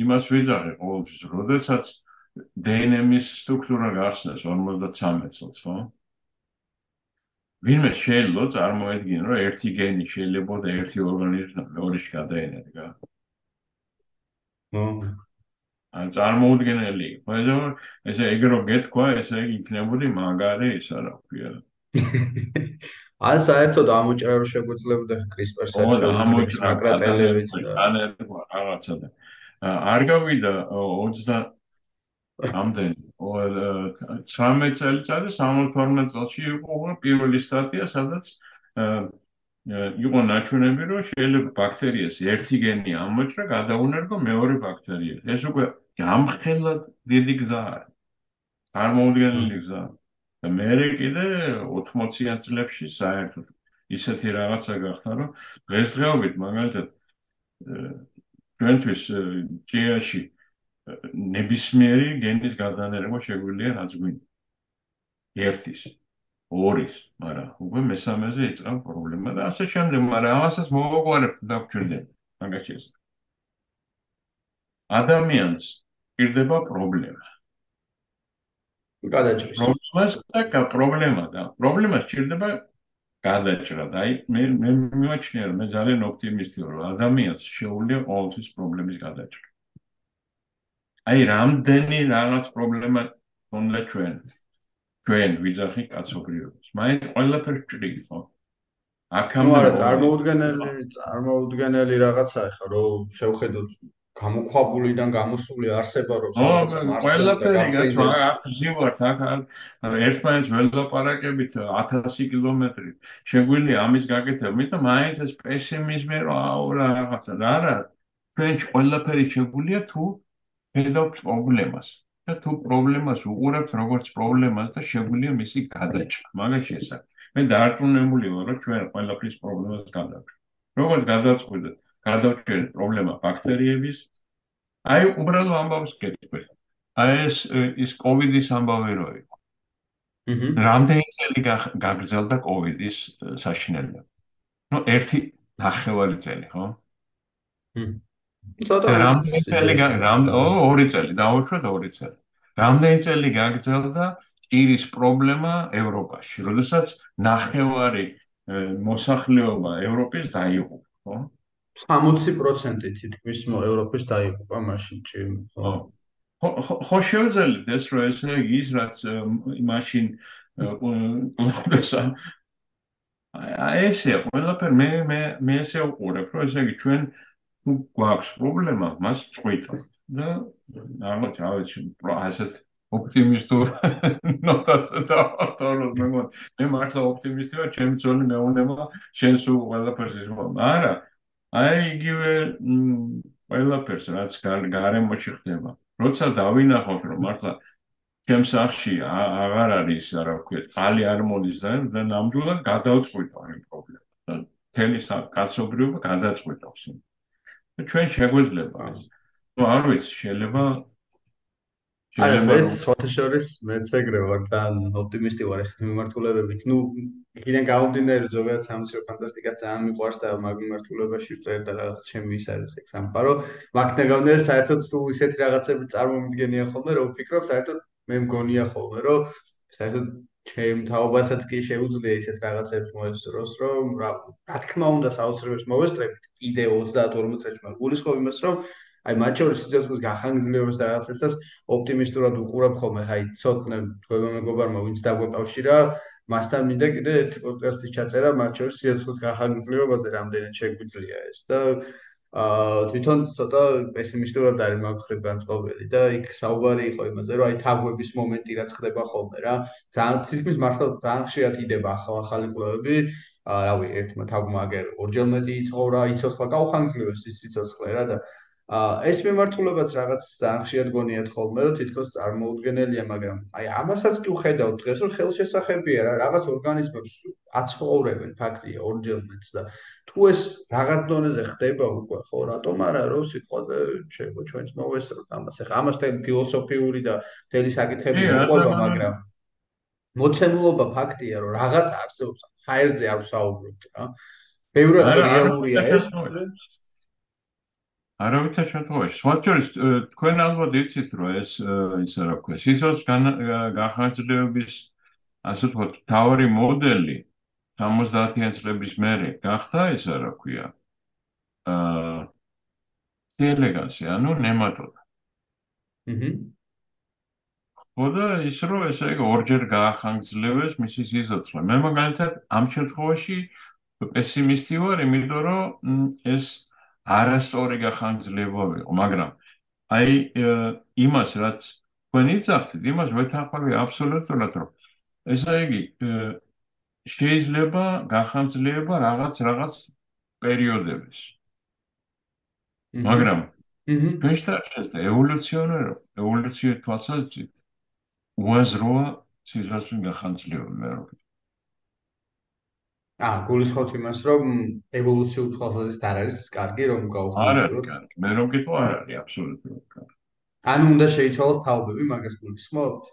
იმას ვიძახე ყოველთვის, როდესაც დნმ-ის სტრუქტურა გახსნეს 53 წელს, ხო? ვინმე შეიძლება წარმოედგინო, რომ ერთი გენი შეიძლება და ერთი ორგანიზმი მეორეში გადაენერგა. ნო. ან წარმოუდგენელი. მაგრამ ესე ეგრო გეთქვა, ესე იქნებოდი მაგარი ისა რა ქვია. ან საერთოდ ამოჭრა რო შეგვიძლებოდა CRISPR-საც შევიძლებთ აკრატელებით და ან რაღაცა და არ გავიდა 20 ამდენი 19 წელიწადი 72 წელში იყო პირველი სტატია სადაც იყო ნაჩვენები რომ შეიძლება ბაქტერიას ერთი გენი ამოჭრა გადაუნერგო მეორე ბაქტერიას ეს უკვე ამხელად დიდი გზა არის. წარმოუდგენელი გზა და მე კიდე 80-იან წლებში საერთოდ ისეთი რაღაცა გახდა რომ დღესდღეობით მაგალითად ჩვენთვის ჭიაში ნებისმიერი გენის გადანერგვა შეგვიძლია რაც გვინდა ერთის ორის, მაგრამ უკვე მესამეზე იწყება პრობლემა და ასე შემდეგ, მაგრამ ამასაც მოვაყარებ და გვჭირდება მაგაში. ადამიანს პირდება პრობლემა. გადაჭრის. პრობლემას და პრობლემა და პრობლემას ჭირდება გადაჭრა და აი მე მე მიმაჩნია რომ მე ძალიან ოპტიმისტი ვარ ადამიანს შეუძლია ყოველთვის პრობლემის გადაჭრა. აი რამდენი რაღაც პრობლემა უნდა ჩვენ? ჩვენ ვიძახი კაცობრიობას. მაინც ყველაფერს ჭრილი ხო? აქამდე არა წარმოუდგენელი წარმოუდგენელი რაღაცაა ხა რომ შევხედოთ გამოქვაბულიდან გამოსული არსება რო საერთოდ ყველაფერი აფზივართ აქ ერთმანეთს ველაპარაკებით 1000 კილომეტრი. შეგვიძლია ამის გაკეთება. მით მაინც ეს პესიმიზმი რო აუ რა რაღაცა რა არა ჩვენ ყველაფერი შეგვიძლია თუ ხედავთ პრობლემას და თუ პრობლემას უყურებთ როგორც პრობლემას და შეგვიძლია მისი გადაჭრა მაგაში ესა მე დაარწმუნებული ვარ რომ ჩვენ ყველაფრის პრობლემას გადავჭრით როგორც გადავწყვიტეთ გადავჭერეთ პრობლემა ბაქტერიების. აი უბრალო ამბავს გეტყვი. აი ეს ის კოვიდის ამბავი რო იყო. აჰა. რამდენი წელი გაგრძელდა კოვიდის საშინელება? ნუ ერთი ნახევარი წელი, ხო? ჰმ. რამდენი წელი რამდენი ორი წელი, დაუშვათ ორი წელი. რამდენი წელი გაგრძელდა ჭირის პრობლემა ევროპაში, როდესაც ნახევარი მოსახლეობა ევროპის დაიღუპა, ხო? 60% თითქმის ევროპის დაიღუპა მაშინ ჭიმ ხო ხო შეიძლება ეს რო ეს ის რაც მაშინ ყოლესა აი ესე ყველაფერ მე მე მე ესე უყურებ რომ ესე იგი ჩვენ გვაქვს პრობლემა მას წვითო და ალბათ ავეცი ასეთ ოპტიმისტურ ნოტაზე და თორემ მე მართლა ოპტიმისტი ვარ ჩემი ძონი მეუნება შენ სულ ყველაფერს ის მაგრამ აი იგივე ყველაფერს რაც გარემოში ხდება. როცა დავინახავთ რომ მართლა ჩემ სახში აღარ არის რა ვქეთ, ხალი არ მოდის და და ნამდვილად გადავწყვიტო ამ პრობლემას. თემის კაცობრიობა გადაწყვიტავს. ჩვენ შეგვეძლება ნუ არ ვიცი, შეიძლება აი მეც ფოტოშორის მეც ეგრე ვარ ძალიან ოპტიმისტი ვარ ესეთ მიმართულებებით. ნუ იქიდან გამომდინარე ზოგადად სამსიო ფანტასტიკა ძალიან მიყვარს და მაგ მიმართულებაში წერ და რაღაც ჩემი ის არის ეგ სამყარო. მაგ ნეგავნერ საერთოდ თუ ისეთი რაღაცები წარმომიდგენია ხოლმე რომ ვფიქრობ საერთოდ მე მგონია ხოლმე რომ საერთოდ ჩემ თაობასაც კი შეუძლია ისეთ რაღაცებს მოესწროს რომ რა თქმა უნდა საოცრებს მოვესწრებით კიდე 30-40 წელს მაგრამ გულისხმობ იმას რომ აი მათ შორის სიცოცხლის გახანგრძლივებას და რაღაცებსაც ოპტიმისტურად უყურებ ხოლმე, აი ცოტნე თქვენ მეგობარმა ვინც დაგვეკავშირა, მასთან მინდა კიდე ერთი პოდკასტის ჩაწერა მათ შორის სიცოცხლის გახანგრძლივებაზე, რამდენად შეგვიძლია ეს და აა თვითონ ცოტა პესიმისტურად არის მაგ ხრებ განწყობილი და იქ საუბარი იყო იმაზე, რომ აი თაგვების მომენტი რაც ხდება ხოლმე რა, ძალიან თითქმის მართლა ძალიან ხშირად იდება ახალ ახალი კვლევები, აა რავი, ერთმა თაგვმა აგერ ორჯერ მეტი იცხოვრა, იცოცხლა გაუხანგრძლივეს ის სიცოცხლე რა და ეს მიმართულებაც რაღაც ძალიან ხშირად გონიათ ხოლმე, რომ თითქოს წარმოუდგენელია, მაგრამ აი ამასაც კი ვხედავ დღეს, რომ ხელშესახებია რა, რაღაც ორგანიზმებს აცხოვრებენ ფაქტია ორჯერმეც და თუ ეს რაღაც დონეზე ხდება უკვე, ხო, რატომ არა, რომ სიტყვაზე შეიძლება ჩვენც მოვესწროთ ამას. ეხლა ამასთან ფილოსოფიური და თელი საკითხები მოყვება, მაგრამ მოცემულობა ფაქტია, რომ რაღაც არსებობს, ჰაერზე არ ვსაუბრობთ რა. ბევრად რეალურია ეს. არავითარ შემთხვევაში. სვაჩორის თქვენ ალბათ იცით, რომ ეს ისა რა ქვია, სიცოცხლის განხორციელების ასე ვთქვათ, თავი მოდელი 70-იან წლების მერე გახდა ისა რა ქვია. აა დელეგაცია, ანუ ნემატოდა. აჰა. ხოდა ის რომ ესე იგი ორჯერ გაახანგძლევეს მისი სიცოცხლე. მე მაგალითად ამ შემთხვევაში პესიმისტი ვარ, იმიტომ რომ ეს არასწორი გახანძლება ვიყო, მაგრამ აი იმას რაც თქვენ იცახთ, იმას ვეთანხმები აბსოლუტურად რომ ესე იგი შეიძლება გახანძლება რაღაც რაღაც პერიოდების. მაგრამ ფეშტარჩეს და ევოლუციონერ ევოლუციური თვალსაზრისით უაზროა სიცოცხლის გახანძლება მე როგორ აა გულისხმობთ იმას, რომ ევოლუციურ თვალსაზრისით არ არის კარგი, რომ გავხსნათ. არა, მე რომ გითხო არ არის აბსოლუტურად კარგი. ანუ უნდა შეიცვალოს თაობები, მაგას გულისხმობთ?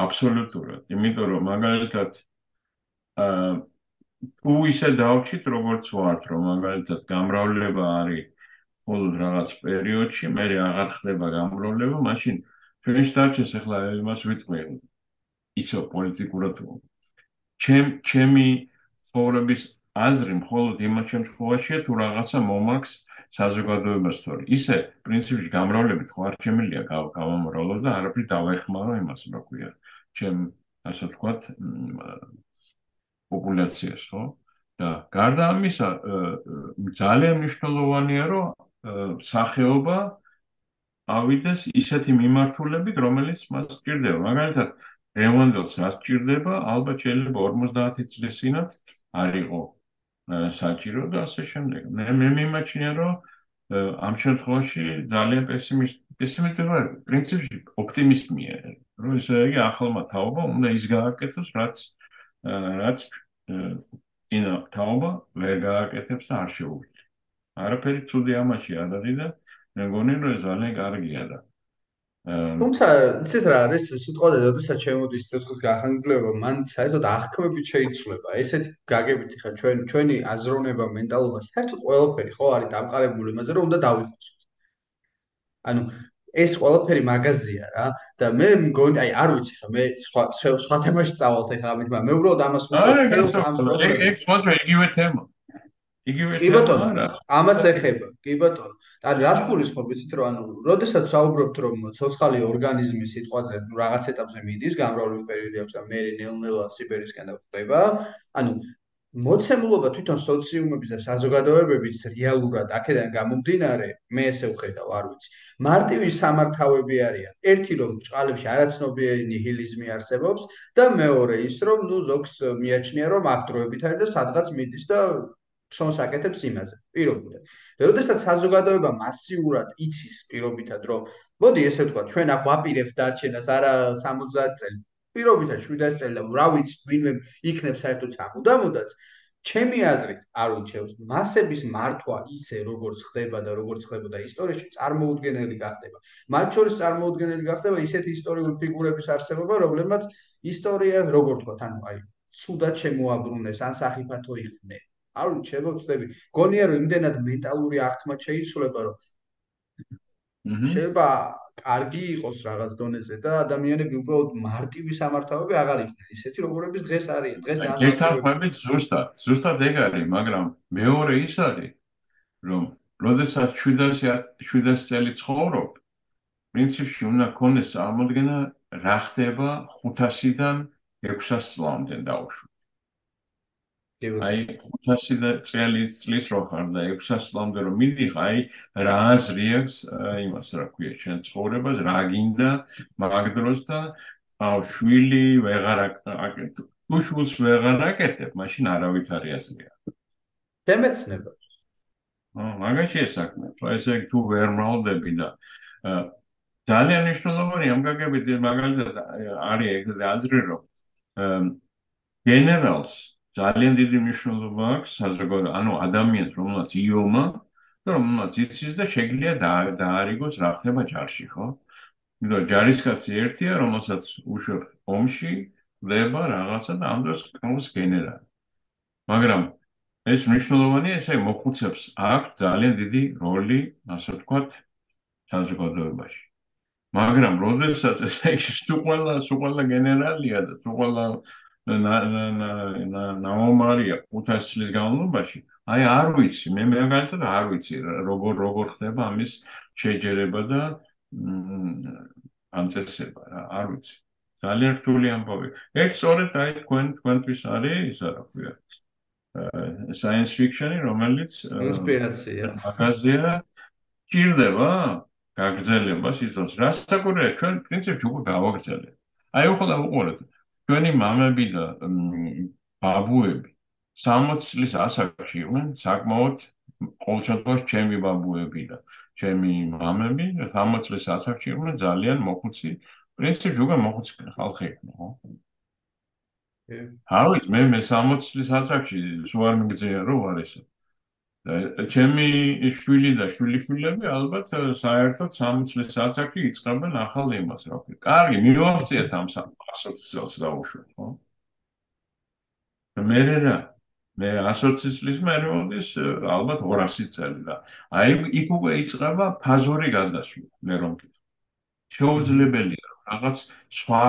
აბსოლუტურად. იმიტომ რომ მაგალითად აა თუ ისე დავჩით როგორც ვართ, რომ მაგალითად გამრავლება არის მხოლოდ რაღაც პერიოდში, მე აღარ ხდება გამრავლება, მაშინ ჩვენ შტატში ახლა იმას ვიტყვი ისო პოლიტიკურად ჩემ ჩემი ცხოვრების აზრი მხოლოდ იმას შემთხვევაშია თუ რაღაცა მომაქს საზოგადოებას თორე ისე პრინციპში გამრავლებით ხო არ შემიძლია გავამრავლო და არაფრით დავეხმარო იმას რა ქვია. ჩემ ასე ვთქვათ პოპულაციას ხო? და გარდა ამისა ძალიან მნიშვნელოვანია რომ სახეობა ავიდეს ისეთი მიმართულებით რომელიც მას სჭირდება. მაგალითად რევანდელს რა სჭირდება ალბათ შეიძლება 50 წლის წინათ არ იყო საჭირო და ასე შემდეგ. მე მე მიმაჩნია რომ ამ შემთხვევაში ძალიან პესიმისტი პესიმისტი ვარ პრინციპში ოპტიმიზმია რომ ესე იგი ახალმა თაობა უნდა ის გააკეთოს რაც რაც ინა თაობა ვერ გააკეთებს არ შეუძლია. არაფერი ცუდი ამაში არ არის და მე მგონი რომ ეს ძალიან კარგია და თუმცა იცით რა არის სიტყვაზე როდესაც შემოდის ცეცხლის გახანგრძლივება მან საერთოდ აღქმებით შეიცვლება. ესეთი გაგებით ხა ჩვენ ჩვენი აზროვნება მენტალობა საერთოდ ყველაფერი ხო არის დამყარებული იმაზე რომ უნდა დავიხოცოთ ანუ ეს ყველაფერი მაღაზია რა. და მე მგონი აი არ ვიცი ხა მე სხვა სხვა თემაში წავალთ ახლა ამით მაგრამ მე უბრალოდ ამას ვუყურებ ეგ სხვა იგივე თემა. იგივე კი ბატონო ამას ეხება კი ბატონო. ანუ რას გულისხმობ იცით რომ ანუ როდესაც საუბრობთ რომ ცოცხალი ორგანიზმი სიტყვაზე რაღაც ეტაპზე მიდის გამრავლების პერიოდი აქვს და მე ნელ-ნელა სიბერისკენ დაგვდება ანუ მოცემულობა თვითონ სოციუმების და საზოგადოებების რეალურად აქედან გამომდინარე მე ესე ვხედავ არ ვიცი. მარტივი სამართავები არიან. ერთი რომ ჭყალებში არაცნობიერი ნიჰილიზმი არსებობს და მეორე ის რომ ნუ ზოგს მიაჩნია რომ აქ დროებით არის და სადღაც მიდის და ფსონს აკეთებს იმაზე. პირობითად და როდესაც საზოგადოება მასიურად იცის პირობითად რომ მოდი ესე ვთქვა ჩვენ აქ ვაპირებთ დარჩენას არა 70 წელი პირობითად 700 წელი და რა ვიცი ვინმე იქნებს საერთოდ ამუდამუდაც ჩემი აზრით არ უჩევს მასების მართვა ისე როგორც ხდება და როგორც ხდებოდა ისტორიაში წარმოუდგენელი გახდება. მათ შორის წარმოუდგენელი გახდება ისეთი ისტორიული ფიგურების არსებობა რომლებმაც ისტორია როგორ თქვა ანუ აი სუდად შემოაბრუნეს ან საფათო იყვნენ. არ უჩევო ვწდები გონია რომ იმდენად მენტალური აღქმა შეიცვლება რომ შეიძლება კარგი იყოს რაღაც დონეზე და ადამიანები უბრალოდ მარტივი სამართავები აღარ იყვნენ. ისეთი როგორების დღეს არიან დღეს ამ ერთადერთი ზუსტად ზუსტად ეგ არის მაგრამ მეორე ის არის რომ როდესაც 700 700 წელი ცხოვრობ პრინციპში უნდა ქონდეს წარმოდგენა რა ხდება 500-დან 600 წლამდე დაუშვი აი 500 წელი წლის რო ხარ და 600 წლამდე რომ მიდიხარ, აი რა აზრიებს იმას რა ქვია შენ ცხოვრებას, რა გინდა მაგ დროს და აუ შვილი ვეღარ აკეთებ. თუ შულს ვეღარ აკეთებ, მაშინ არავით არ აზრია. დემეცნება. აა მაგაში ესაკმე. ხო ესე თუ ვერ მრავლდები და ძალიან მნიშვნელოვანია ამ გაგებით მაგალითად არის ეგრე აზრი რომ გენერალს ძალიან დიდი მნიშვნელობა აქვს საზოგადო ანუ ადამიანს რომელსაც იომა და რომელსაც იცის და შეგიძლია დაარიგოს რა ხდება ჯარში ხო? იმიტომ ჯარისკაცი ერთია რომელსაც უშუალოდ ომში დება რაღაცა და ამ დროს კონს გენერალი. მაგრამ ეს მნიშვნელოვანია ესე მოხუცებს აქვს ძალიან დიდი როლი ასე ვთქვათ საზოგადოებაში. მაგრამ როდესაც ესე ის თუ ყველა თუ ყველა გენერალია და თუ ყველა ნაომარია 500 წლის განმავლობაში. აი არ ვიცი მე მაგალითად არ ვიცი როგორ როგორ ხდება ამის შეჯერება და ანცესება რა არ ვიცი. ძალიან რთული ამბავი. ეგ სწორედ აი თქვენ თქვენთვის არის ისა რა ქვია. science fiction-ი რომელიც ინსპირაცია მაგაზია ჭირდება გაგრძელება სიცოცხლეს რასაკურია ჩვენ პრინციპში უკვე გავაგრძელეთ აი ხო და უყურეთ ჩვენი მამები და ბაბუები 60 წლის ასაკში იყვნენ საკმაოდ ყოველ შემთხვევაში ჩემი ბაბუები და ჩემი მამები 60 წლის ასაკში იყვნენ ძალიან მოხუცი პრინციპი უკვე მოხუცი ხალხი იყვნენ ხო? აი მე მე 60 წლის ასაკში სულ არ მიგძია რომ არ ესა ჩემი შვილი და შვილიშვილები ალბათ საერთოდ 60 წლის ასაკში იწყებენ ახალ იმას, რა ვთქვი. კარგი, მივახციეთ ამ ასოციაციას დაუშვათ, ხო? მე რა? მე 120 წლის მერე მომდის ალბათ 200 წელი და აი იქ უკვე იწყება ფაზური გადასვლა მე რომ კი შეუძლებელია რაღაც სხვა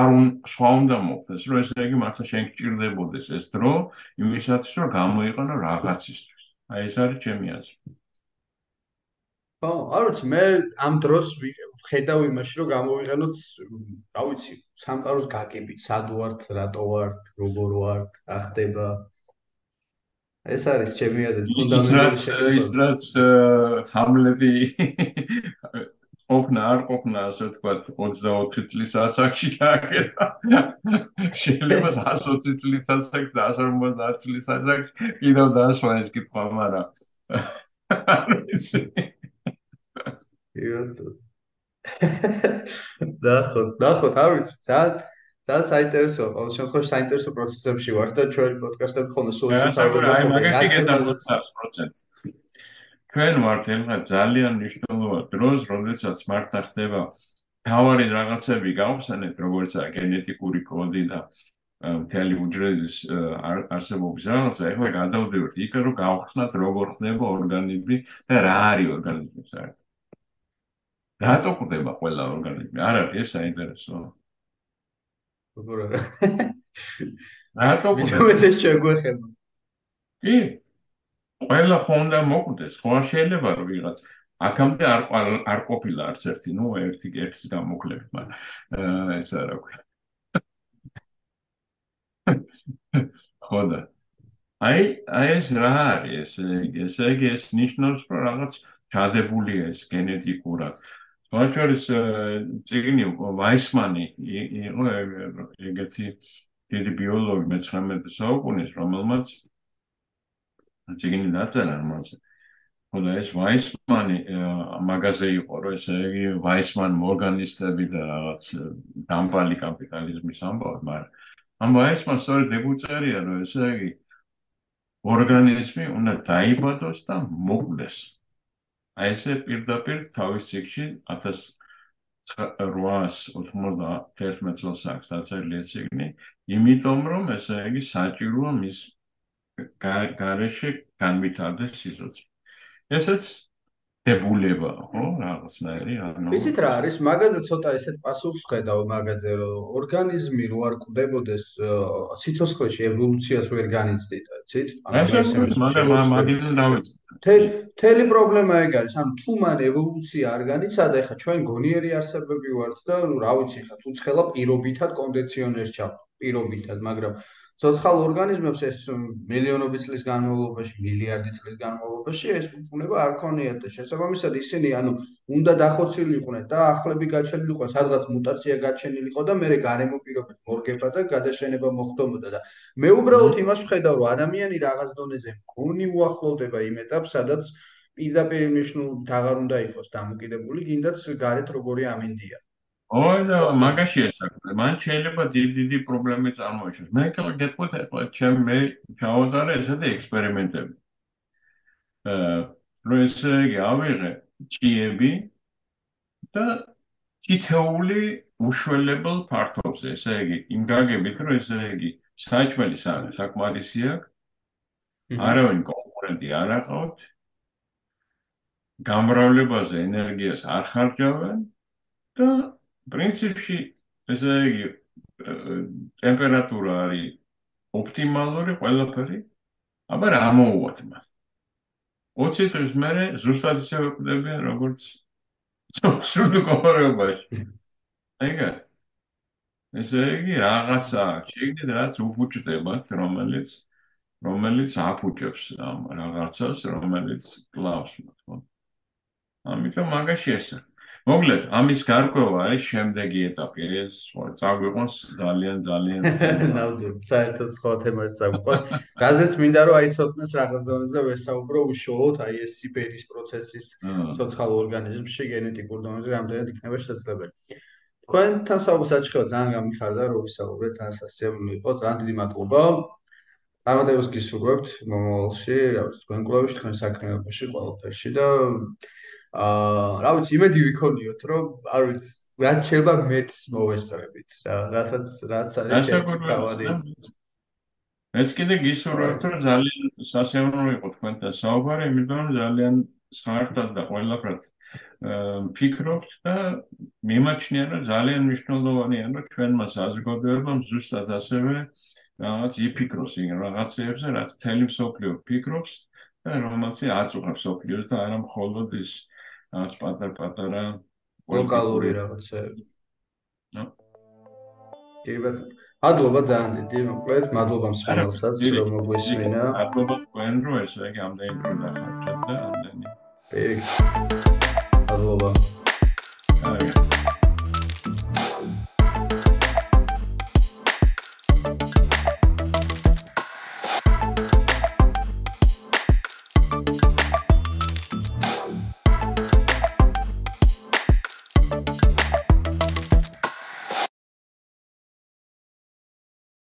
სხვა უნდა მოხდეს რომ ესე იგი მართლა შენ გჭირდებოდეს ეს დრო იმისათვის რომ გამოიყენო რაღაცისთვის აი ეს არის ჩემი აზრი. ხო არ ვიცი მე ამ დროს ვხედავ იმაში რომ გამოვიყენოთ რა ვიცი სამყაროს გაკებით სად ვართ რატო ვართ როგორ ვართ რა ხდება. ეს არის ჩემი აზრით ფუნდამენტური შეხედვა ის რაც ჰამლეტი ოფნა არ ყოფნა ასე ვთქვათ 24 წლის ასაკში გააკეთა შეიძლება 120 წლის ასაკში და 150 წლის ასაკში კიდევ დაასვა ეს კითხვა მაგრამ იოტო ნახოთ ნახოთ არ ვიცი ძალიან და საინტერესოა, ყოველ შემთხვევაში საინტერესო პროცესებში ვარ და ჩვენი პოდკასტები ხოლმე სულ ისე თავდება. აი, მაგაში გეტყვით 100%. ჩვენ ვართ ეხლა ძალიან მნიშვნელოვან დროს, როდესაც მართლა ხდება თავარი რაღაცები გავხსენეთ, როგორც გენეტიკური კოდი და მთელი უჯრედის არსებობის რაღაცა, ეხლა გადავდივართ იქ, რომ გავხსნათ როგორ ხდება ორგანიზმი და რა არის ორგანიზმი საერთოდ. რატო ხდება ყველა ორგანიზმი? არ არის ეს საინტერესო? როგორ არა რატო ვიცი ეს შეგვეხება კი ყველა ხონდა მოკვდეს ხო არ შეიძლება რომ ვიღაც. აქამდე არ არ ყოფილა არც ერთი ნუ ერთი ერთის გამოკლებით მაგრამ ეს არა ქვია ხოდა აი აი ეს რა არის ეს ესე იგი ეს ნიშნავს რომ რაღაც ჩადებულია ეს გენეტიკურად. ვაჭრის ციგნი ვაისმანი იყო ეგეთი დიდი ბიოლოგი მე-19 საუკუნის რომელმაც ციგნი დაწერა რომელსაც ხოლო ეს ვაისმანი მაგაზე იყო რომ ესე იგი ვაისმან მორგანისტები და რაღაც დამპალი კაპიტალიზმის ამბავი მაგრამ ამ ვაისმან სწორედ ეგუწერია რომ ესე იგი ორგანიზმი უნდა დაიბადოს და მოკლეს. აი ესე პირდაპირ თავის ციკში 1891 წელს აქვს დაწერილი ეს ციგნი, იმიტომ რომ ესე იგი საჭიროა მის გარეშე განვითარდეს სიცოცხლე. ესეც დებულება, ხო, რაღაცნაირი, ანუ ისეთ რა არის, მაგაზე ცოტა ესეთ პასუხს ხედავ მაგაზე, რომ ორგანიზმი რო არ კვდებოდეს სიცოცხლეში ევოლუციას ვერ განიცდით, იცით? ანუ ესე მაგრამ მაგიდან დავიწყე. თელი თელი პრობლემა ეგ არის, ანუ თუ მან ევოლუცია არ განიცადა, ეხა ჩვენ გონიერი არსებები ვართ და რა ვიცი, ხა თუ ცხელა პირობითად კონდიციონერს ჩავ, პირობითად, მაგრამ ცოცხალ ორგანიზმებს ეს მილიონობით წლის განმავლობაში, მილიარდი წლის განმავლობაში ეს ფუნქციონება არ ქონიათ და შესაბამისად ისინი ანუ უნდა დახოცილიყნენ და ახლები გაჩენილიყო, სადღაც მუტაცია გაჩენილიყო და მეორე გარემო პირობებით მორგება და გადაშენება მოხდომოდა და მე უბრალოდ იმას ვხედავ, რომ ადამიანი რაღაც დონეზე მქონი უახლოვდება იმ ეტაპს, სადაც პირდაპირ ნიშნულ დაღარ უნდა იყოს დამოკიდებული, კიდაც გარეთ როგორი ამინდია. ოი და მაგაშია საქმე. მან შეიძლება დიდი-დიდი პრობლემა წარმოიშოს. მე კიდე გეტყვით ახლა ჩემ მე ჩავატარე ესეთი ექსპერიმენტები. აა, რომ ესე იგი ავიღე ჭიები და თითეული უშველებელ ფართობზე, ესე იგი, იმ გაგებით, რომ ესე იგი, საჭმელი სამ საკმარისი აქვს. არავინ კონკურენტი არ აყავთ. გამრავლებაზე ენერგიას არ ხარჯავენ და პრინციპში ესე იგი ტემპერატურა არის ოპტიმალური ყველაფერი, აბა რა მოუვათ მას? 20 წლის მერე ზუსტად ისე ვიყდებიან როგორც სულ კომპარებაში. აიგა ესე იგი რაღაცა შეიძლება რაც უფუჭდებათ, რომელიც რომელიც აფუჭებს ამ რაღაცას, რომელიც კლავს ხო? ამიტომ მაგაში ესაა მოკლედ, ამის გარკვევა არის შემდეგი ეტაპი. ეს წაგვიყვანს ძალიან ძალიან ნამდვილად, საერთოდ სხვა თემას წაგვიყვანს. გაზეთს მინდა რომ აიცოდნეს რაღაც დონეზე ვესაუბრო უშუალოდ აი ეს სიბერის პროცესის ცოცხალ ორგანიზმში გენეტიკურ დონეზე რამდენად იქნება შესაძლებელი. თქვენთან საუბარს აჩხება ძალიან გამიხარდა რომ ვისაუბრეთ, ძალიან სასიამოვნო იყო, ძალიან დიდი მადლობა. წარმატებას გისურვებთ მომავალში, რა ვიცი, თქვენ კლუბში, თქვენ საქმიანობაში, ყველაფერში და აა, რა ვიცი, იმედი ვიქონიოთ, რომ არ ვიცი, რაც შეიძლება მეტს მოვესწრებით, რა, რასაც რაც არის თავი. ეს კიდე გისურვებთ, რომ ძალიან სასიამოვნო იყო თქვენთან საუბარი, იმიტომ რომ ძალიან საერთოდ და ყველაფრად ფიქრობთ და მიმაჩნია რომ ძალიან მნიშვნელოვანია რომ ჩვენმა საზოგადოებამ ზუსტად ასევე რაღაც იფიქროს იმ რაღაცებზე რაც თელი მსოფლიო ფიქრობს და რომელიც აწუხებს მსოფლიოს და არა მხოლოდ ის რაღაც პატარ-პატარა ლოკალური რაღაცები. ნო. კიბეთ მადლობა ძალიან დიდი, მოკლედ, მადლობა მსმენელსაც რომ მოგვისმინა. მადლობა თქვენ რომ ესე იგი ამდენი დრო ნახავთ და ამდენი. პეიქ.